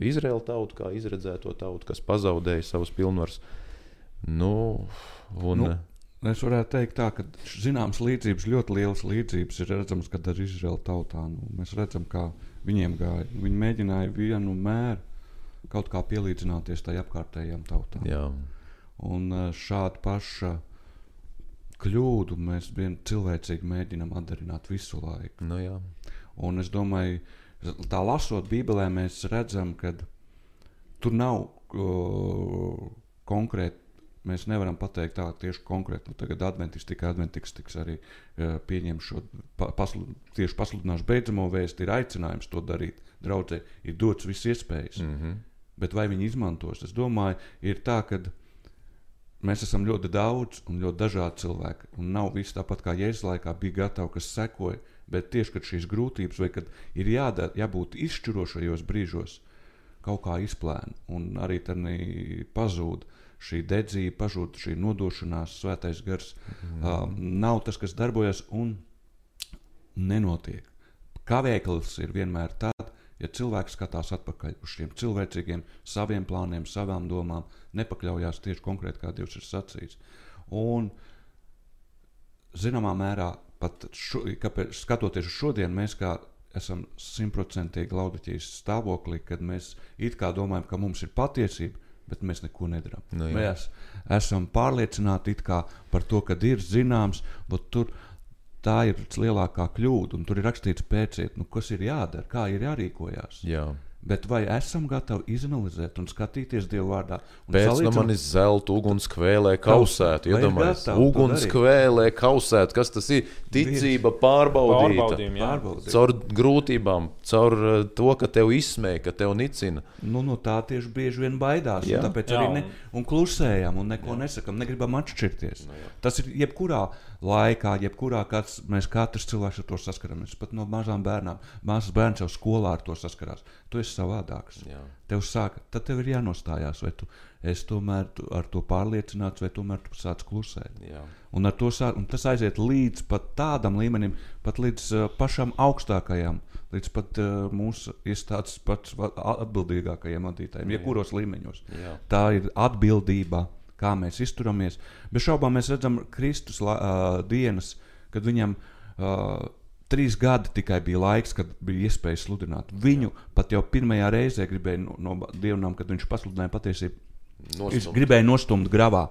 Izraēlu tautu, kā izredzēto tautu, kas pazaudēja savus pilnvarus. Nu, un, Nu, Es varētu teikt, tā, ka zināmas līdzības, ļoti lielas līdzības ir redzamas, kad ar Izraēlu tautā. Nu, mēs redzam, kā viņiem gāja. Viņi mēģināja vienu mēru kaut kā pielīdzināties tai apkārtējām tautām. jā, Un eh, šādu pašu kļūdu mēs vien cilvēcīgi mēģinām atdarināt visu laiku. nu, jā. Un es domāju, tā lasot Bībelē, mēs redzam, ka tur nav uh, konkrēti. Mēs nevaram pateikt tā tieši konkrēti. Nu, tagad adventists tikai adventists tiks arī uh, pieņem šo pa, paslu, tieši pasludināšu beidzamo vēstu, ir aicinājums to darīt. Draudzē ir dots viss iespējas. Mm -hmm. Bet vai viņi izmantos? Es domāju, ir tā, ka mēs esam ļoti daudz un ļoti dažādi cilvēki. Un nav viss tāpat kā Jēzus laikā bija gatavi, kas sekoja. Bet tieši kad šīs grūtības, vai kad ir jādara, jābūt izšķirošajos brīžos, kaut kā izplēna un arī tad pazūd. Šī dedzība, pazūd šī nodošanās, svētais gars. Mm. Uh, nav tas, kas darbojas un nenotiek. Kavēklis ir vienmēr tāds, ja cilvēks skatās atpakaļ uz šiem cilvēcīgiem, saviem plāniem, savām domām, nepakļaujās tieši konkrēti, kā Dievs ir sacījis. Un, zināmā mērā, pat šo, kāpēc, skatoties uz šodienu, mēs kā esam simtprocentīgi laudiķijas stāvoklī, kad mēs it kā domājam, ka mums ir patiesība, bet mēs neko nedarām. Nu, jā. mēs esam pārliecināti par to, ka ir zināms, bet tur tā ir lielākā kļūda. Un tur ir rakstīts, pēciet, nu, kas ir jādara, kā ir jārīkojas. Jā. Bet vai esam gatavi izanalizēt un skatīties Dieva vārdā? Pēc tam manis zelta ugunskvēlē kausēt. Iedomājieties, ugunskvēlē kausēt. Kas tas ir? Ticība pārbaudīta. Pārbaudīt. Caur grūtībām, caur eh, to, ka tev izsmēja, ka tev nicina. Nu, no tā tieši bieži vien baidās. Jā. Un tāpēc jā, arī ne, un klusējam un neko jā. nesakam, negribam atšķirties. Nu, jā. Tas ir jebkurā laikā, jebkurā kāds, mēs katrs cilvēks ar to saskaramies. Pat no mazām bērnām. Mazs bērns jau skolā ar to saskarās. Tu esi savādāks. Jā. Tev sāka, tad tev ir jānostājās, vai tu esi tomēr tu, ar to pārliecināts, vai tomēr tu sāc klusēt. Jā. Un, to sāk, un tas aiziet līdz pat tādam līmenim, pat līdz uh, pašam augstākajam, līdz pat uh, mūsu iestādes pats atbildīgākajiem vadītājiem, jebkuros līmeņos. Jā. Tā ir atbildība kā mēs izturamies. Bez šaubām mēs redzam Kristus uh, dienas, kad viņam uh, trīs gadi tikai bija laiks, kad bija iespēja sludināt. Viņu pat jau pirmajā reizē gribēja no, no dievnām, kad viņš pasludināja patiesību. Viņš gribēja nostumt gravā.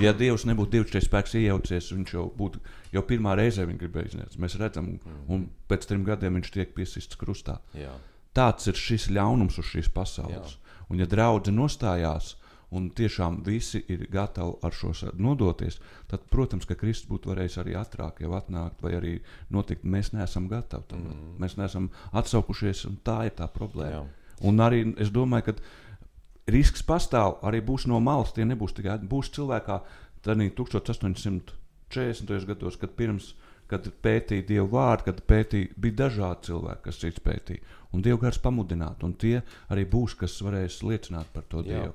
Ja Dievs nebūtu divas spēks iejaucies, viņš jau būtu jau pirmā reize izniegts. Mēs redzam, un pēc trim gadiem viņš tiek piesists krustā. Jā. Tāds ir šis ļaunums uz šīs pasaules. Jā. Un, ja draudzene nostājās un tiešām visi ir gatavi ar šo nodoties, tad, protams, ka Kristus būtu varējis arī ātrāk jau atnākt, vai arī notikt. Mēs neesam gatavi tam. Mm. Mēs neesam atsaukušies, un tā ir tā problēma. Jā. Un arī es domāju, ka risks pastāv arī būs no malas. Tie nebūs tikai būs cilvēkā, tad 1840. gados, kad pirms kad pētīja Dievu vārdu, kad pētīja, bija dažādi cilvēki, kas cits pētīja. Un Dieva gars pamudināt, un tie arī būs, kas varēs liecināt par to Jā. Dievu.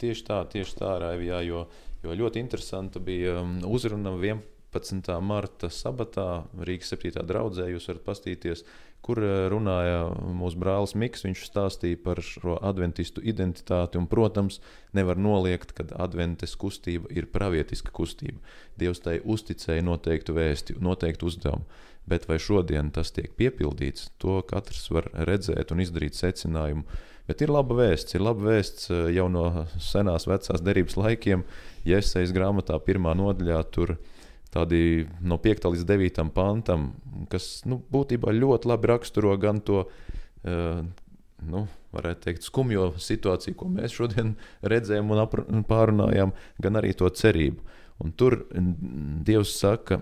Tieši tā, tieši tā, Raivijā, jo, jo ļoti interesanta bija um, uzruna 11. marta sabatā Rīgas 7. draudzē. Jūs varat pastīties, kur uh, runāja mūsu brālis Miks. Viņš stāstīja par šo adventistu identitāti. Un, protams, nevar noliegt, ka adventes kustība ir pravietiska kustība. Dievs tai uzticēja noteiktu vēsti, noteiktu uzdevumu. Bet vai šodien tas tiek piepildīts, to katrs var redzēt un izdarīt secinājumu Bet ir laba vēsts, ir laba vēsts eh, jau no senās vecās derības laikiem. Iesaistīts grāmatā, pirmā nodaļā, tur tādi no 5. līdz 9. pantam, kas nu, būtībā ļoti labi raksturo gan to, uh, nu, varētu teikt, skumjo situāciju, ko mēs šodien (laughs) redzējām un pārunājām, gan arī to cerību. Un tur Dievs saka,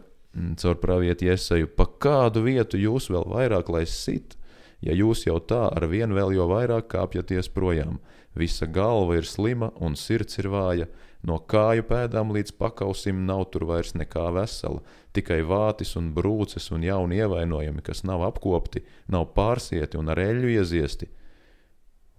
caur pravieti iesaju, pa kādu vietu jūs vēl vairāk lai sit, ja jūs jau tā ar vien vēl jo vairāk kāpjaties projām. Visa galva ir slima un sirds ir vāja, no kāju pēdām līdz pakausim nav tur vairs nekā vesela, tikai vātis un brūces un jauni ievainojumi, kas nav apkopti, nav pārsieti un ar eļļu ieziesti.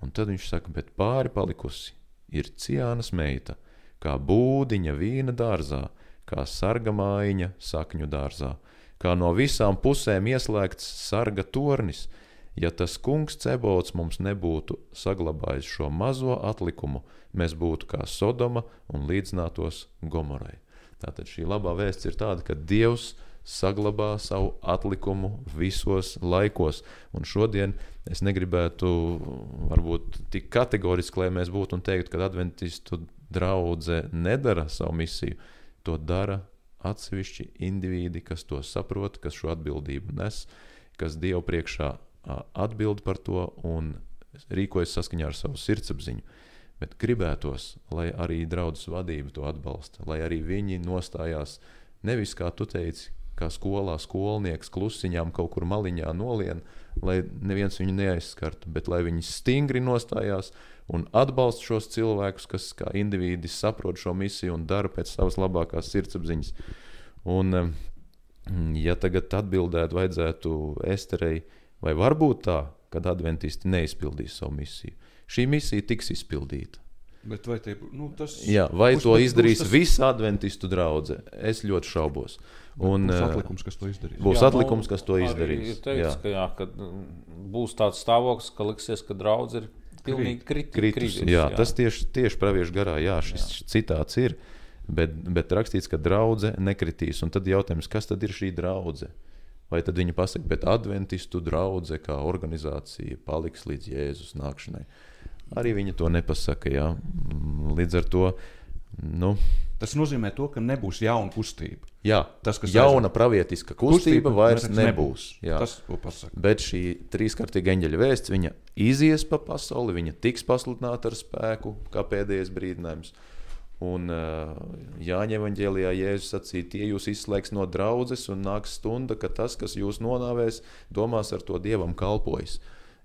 Un tad viņš saka, bet pāri palikusi ir ciānas meita, kā būdiņa vīna dārzā, kā sarga mājiņa sakņu dārzā, kā no visām pusēm ieslēgts sarga tornis – Ja tas kungs Cebots mums nebūtu saglabājis šo mazo atlikumu, mēs būtu kā Sodoma un līdzinātos Gomorai. Tātad šī labā vēsts ir tāda, ka Dievs saglabā savu atlikumu visos laikos. Un šodien es negribētu varbūt tik kategoriski, lai mēs būtu un teiktu, ka adventistu draudze nedara savu misiju. To dara atsevišķi indivīdi, kas to saprot, kas šo atbildību nes, kas Dievu priekšā atbild par to un rīkojas saskaņā ar savu sirdsapziņu. Bet gribētos, lai arī draudzes vadība to atbalsta, lai arī viņi nostājās nevis, kā tu teici, kā skolā skolnieks klusiņām kaut kur maliņā nolien, lai neviens viņu neaizskartu, bet lai viņi stingri nostājās un atbalsta šos cilvēkus, kas kā indivīdi saprot šo misiju un dara pēc savas labākās sirdsapziņas. Un, em, ja tagad atbildētu, vajadzētu Esterei, vai varbūt tā, kad adventisti neizpildīs savu misiju. Šī misija tiks izpildīta. Bet vai tie, nu, tas Jā, vai būs- to izdarīs tas- visa adventistu draudzene? Es ļoti šaubos. Un, būs eh, atlikums, kas to izdarīs. būs Jā, atlikums, kas to arī izdarīs. Ir teikts, Jā. ka, jā, ka mm, būs tāds stāvoklis, ka liksies, ka draudz ir pilnīgi kriti, kritus. Jā, tas tieši, tieši praviešu garā, jā, šis jā. citāts ir. Bet, bet rakstīts, ka draudzene nekritīs. Un tad jautājums, kas tad ir šī draudzene? Vai tad viņi pasaka, bet adventistu draudzene kā organizācija paliks līdz Jēzus nākšanai? Arī viņi to nepasaka. Jā. Mm, Līdz ar to, nu, Tas nozīmē, to, ka nebūs jauna kustība. jā, Tas, kas jauna pravietiska kustība vairs vairs nebūs. Jā. Tas. Bet šī trīskārtīga eņģeļa vēsts, viņa izies pa pasauli, viņa tiks pasludināta ar spēku, kā pēdējais brīdinājums. Un uh, Jāņa evanģēlijā Jēzus sacīja, tie jūs izslēgs no draudzes un nāks stunda, ka tas, kas jūs nonāvēs, domās ar to dievam kalpojas.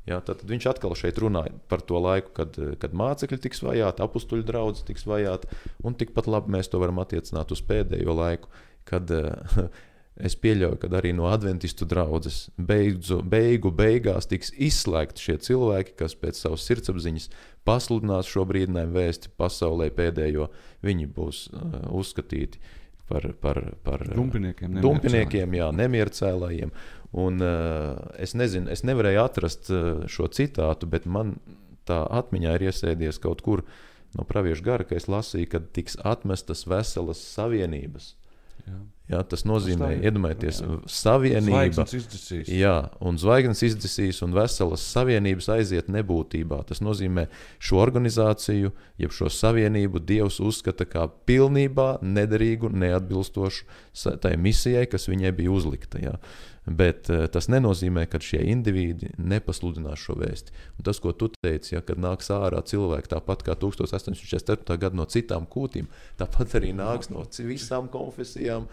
Jā, tad viņš atkal šeit runāja par to laiku, kad, eh, kad mācekļi tiks vajāti, apstuļu draugs tiks vajāti. Un tikpat labi mēs to varam attiecināt uz pēdējo laiku, kad uh, es pieļauju, ka arī no adventistu draugas beidzu, beigu beigās tiks izslēgti šie cilvēki, kas pēc savas sirdsapziņas pasludinās šo brīdinājumu vēsti pasaulē pēdējo. Viņi būs uh, uzskatīti par, par, par uh, Dumpiniekiem, dumpiniekiem jā, nemiercēlājiem. Un, uh, es nezinu, es nevarēju atrast uh, šo citātu, bet man tā atmiņā ir iesēdies kaut kur no praviešu gara, ka es lasīju, ka tiks atmestas veselas savienības. Jā. Jā, tas nozīmē, tā iedomājieties, Jā. savienība. Jā, un zvaigznes izdzisīs, un veselas savienības aiziet nebūtībā. Tas nozīmē, šo organizāciju, jeb šo savienību, Dievs uzskata par pilnībā nederīgu, neatbilstošu tai misijai, kas viņai bija uzlikta. Jā. Bet eh, tas nenozīmē, ka šie indivīdi nepasludinās šo vēsti. Un tas, ko tu teici, ja, kad nāks ārā cilvēki tāpat kā 1844. gada no citām kūtīm, tāpat arī nāks no visām konfesijām,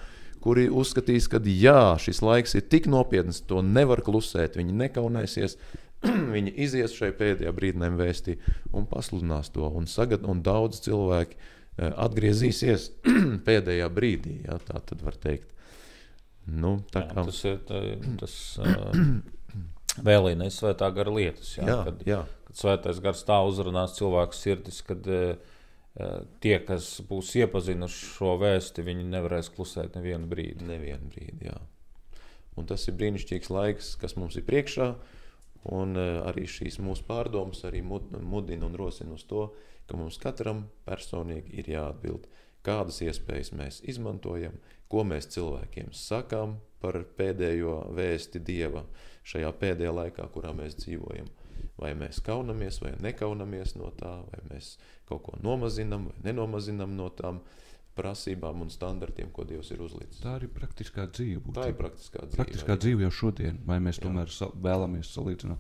kuri uzskatīs, ka jā, šis laiks ir tik nopietns, to nevar klusēt, viņi nekaunēsies. (clears throat) Viņi izies šai pēdējā brīdinājuma vēstī un pasludinās to. Un, sagad, un daudz cilvēki eh, atgriezīsies (clears throat) pēdējā brīdī, ja, tā tad var teikt. Nu, tā Jā, kā, tas ir tā, tas uh, (clears throat) vēlīnais svētā gara lietas. Jā, jā, kad, jā, kad svētais gars tā uzrunās cilvēku sirdis, kad uh, tie, kas būs iepazinuši šo vēsti, viņi nevarēs klusēt nevienu brīdi. nevienu brīdi. Jā. Un tas ir brīnišķīgs laiks, kas mums ir priekšā. Un uh, arī šīs mūsu pārdomas arī mud, mudina un rosina uz to, ka mums katram personīgi ir jāatbild, kādas iespējas mēs izmantojam, ko mēs cilvēkiem sakām par pēdējo vēsti Dieva šajā pēdējā laikā, kurā mēs dzīvojam. Vai mēs kaunamies vai nekaunamies no tā, vai mēs kaut ko nomazinām vai nenomazinām no tām prasībām un standartiem, ko Dievs ir uzlicis. Tā ir praktiskā dzīve. Tā ir būtībā. praktiskā dzīve. praktiskā dzīve jau šodien. Vai mēs Jā. tomēr sa vēlamies salīdzināt,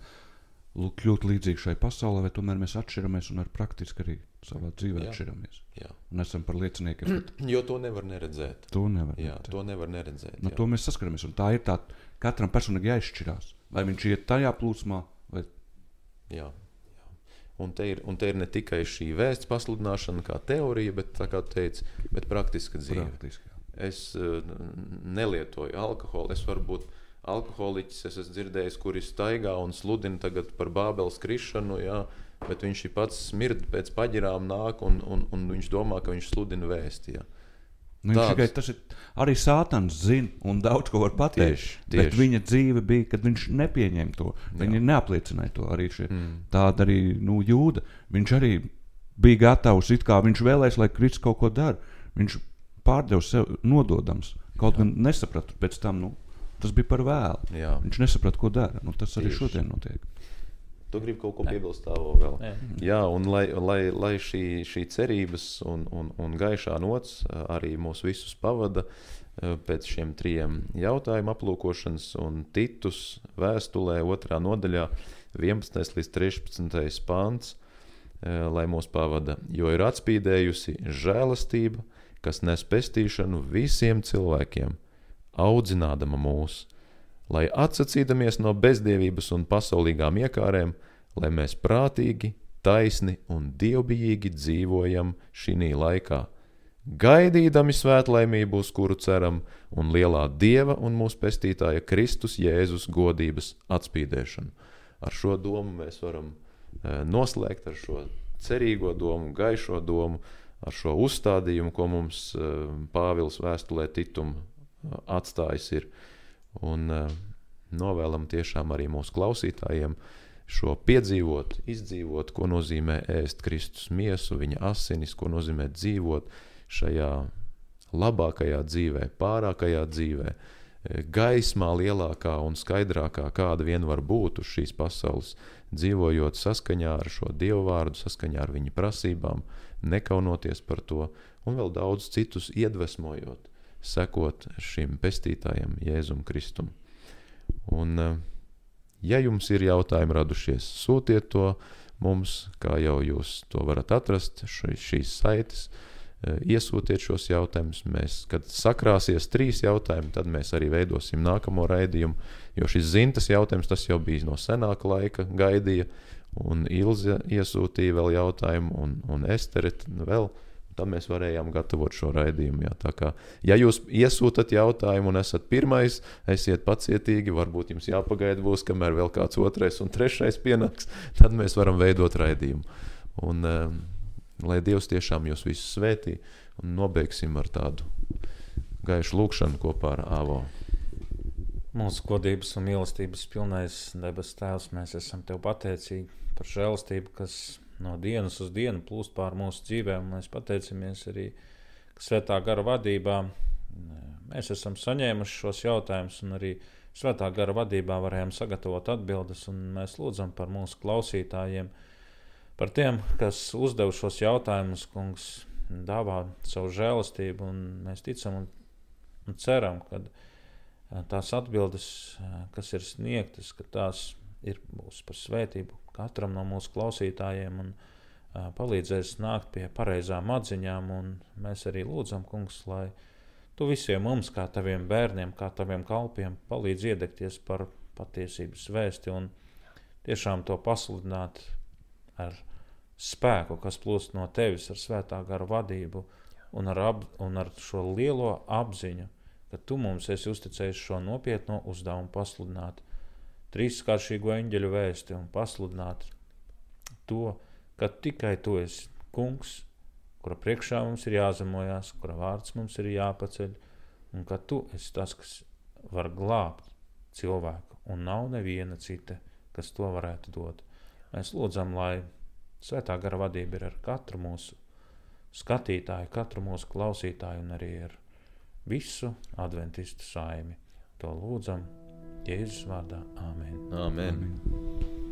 lu- kļūt līdzīgi šai pasaulē, vai tomēr mēs atšķiramies un ar praktiski arī savā dzīvē Jā. atšķiramies. Jā. Un esam par lieciniekiem, (clears throat) ka Jo to nevar neredzēt. to nevar. Jā, redzēt. to nevar neredzēt. No jā. to mēs saskaramies. Un tā ir tā, katram personīgi jāizšķirās. Vai viņš iet tajā plūsmā, Jā, jā. Un, te ir, un te ir ne tikai šī vēsts pasludināšana, kā teorija, bet, kā teicu, bet praktiska dzīve. praktiski. jā. Es uh, nelietoju alkoholu. Es varu būt alkoholiķis, es esmu dzirdējis, kuri staigā un sludina tagad par bābeles krišanu, jā, bet viņš pats smird pēc paģirām nāk un, un, un viņš domā, ka viņš sludina vēsti. Jā. Nu, viņš tikai tas ir arī sātans zina un daudz ko var pateikt. Tieši, Bet tieši. viņa dzīve bija, kad viņš nepieņēma to. Viņa neapliecināja to arī šeit. Mm. Tāda arī nu, jūda. Viņš arī bija gatavs, it kā viņš vēlēs, lai Kristus kaut ko dara. Viņš pārdeva sev nododams. Kaut gan nesapratu pēc tam, nu, tas bija par vēlu. Jā. Viņš nesaprata, ko dara. Nu, tas arī Tieši. šodien notiek. Tu gribi kaut ko piebilst tādu vēl? Jā. Jā, un lai, lai, lai šī, šī cerības un, un, un gaišā nots arī mūs visus pavada pēc šiem trim jautājumu aplūkošanas, un Titus vēstulē, otrā nodaļā, 11. līdz 13. pāns, lai mūs pavada, jo ir atspīdējusi žēlastība, kas nes pestīšanu visiem cilvēkiem, audzinādama mūsu lai atsacīdamies no bezdievības un pasaulīgām iekārēm, lai mēs prātīgi, taisni un dievbijīgi dzīvojam šī laikā, gaidīdami svētlaimību, uz kuru ceram, un lielā Dieva un mūsu pestītāja Kristus Jēzus godības atspīdēšanu. Ar šo domu mēs varam e, noslēgt, ar šo cerīgo domu, gaišo domu, ar šo uzstādījumu, ko mums e, Pāvils vēstulē Titum e, atstājis ir. Un uh, novēlam tiešām arī mūsu klausītājiem šo piedzīvot, izdzīvot, ko nozīmē ēst Kristus miesu, viņa asinis, ko nozīmē dzīvot šajā labākajā dzīvē, pārākajā dzīvē, eh, gaismā lielākā un skaidrākā, kāda vien var būt uz šīs pasaules, dzīvojot saskaņā ar šo Dievu vārdu, saskaņā ar viņa prasībām, nekaunoties par to, un vēl daudz citus iedvesmojot sekot šim pestītājam, Jēzum Kristum. Un, eh, ja jums ir jautājumi radušies, sūtiet to mums, kā jau jūs to varat atrast, ši, šīs saites, eh, iesūtiet šos jautājumus. Mēs, kad sakrāsies trīs jautājumi, tad mēs arī veidosim nākamo raidījumu, jo šis zintas jautājums, tas jau bija no senāka laika, gaidīja, un Ilze iesūtīja vēl jautājumu, un, un Estere vēl Tad mēs varējām gatavot šo raidījumu. Jā. Kā, ja jūs iesūtat jautājumu un esat pirmais, esiet pacietīgi. Varbūt jums jāpagaida, būs, kamēr vēl kāds otrais un trešais pienāks. Tad mēs varam veidot raidījumu. Un, um, lai Dievs tiešām jūs visus svētī un nobeigsim ar tādu gaišu lūkšanu kopā ar Āvo. Mūsu godības un mīlestības pilnais debes Tēvs, mēs esam Tev pateicīgi par žēlastību, kas no dienas uz dienu plūst pār mūsu dzīvēm. Mēs pateicamies arī, Svētā gara vadībā mēs esam saņēmuši šos jautājumus, un arī Svētā gara vadībā varējām sagatavot atbildes. Mēs lūdzam par mūsu klausītājiem, par tiem, kas uzdev šos jautājumus, kungs, dāvā savu žēlastību, un mēs ticam un, un ceram, ka tās atbildes, kas ir sniegtas, ka tās ir būs par svētību katram no mūsu klausītājiem un palīdzēs nākt pie pareizām atziņām. Mēs arī lūdzam, Kungs, lai tu visiem mums, kā taviem bērniem, kā taviem kalpiem, palīdz iedegties par patiesības vēsti un tiešām to pasludināt ar spēku, kas plūst no tevis, ar svētā gara vadību un ar, ap, un ar šo lielo apziņu, ka tu mums esi uzticējis šo nopietno uzdevumu pasludināt trīskāršīgo eņģeļu vēsti un pasludināt to, ka tikai tu esi kungs, kura priekšā mums ir jāzemojās, kura vārds mums ir jāpaceļ, un ka tu esi tas, kas var glābt cilvēku, un nav neviena cita, kas to varētu dot. Mēs lūdzam, lai svētā gara vadība ir ar katru mūsu skatītāju, katru mūsu klausītāju un arī ar visu adventistu saimi. To lūdzam Jēzus vārdā. Āmen. Āmen. Āmen.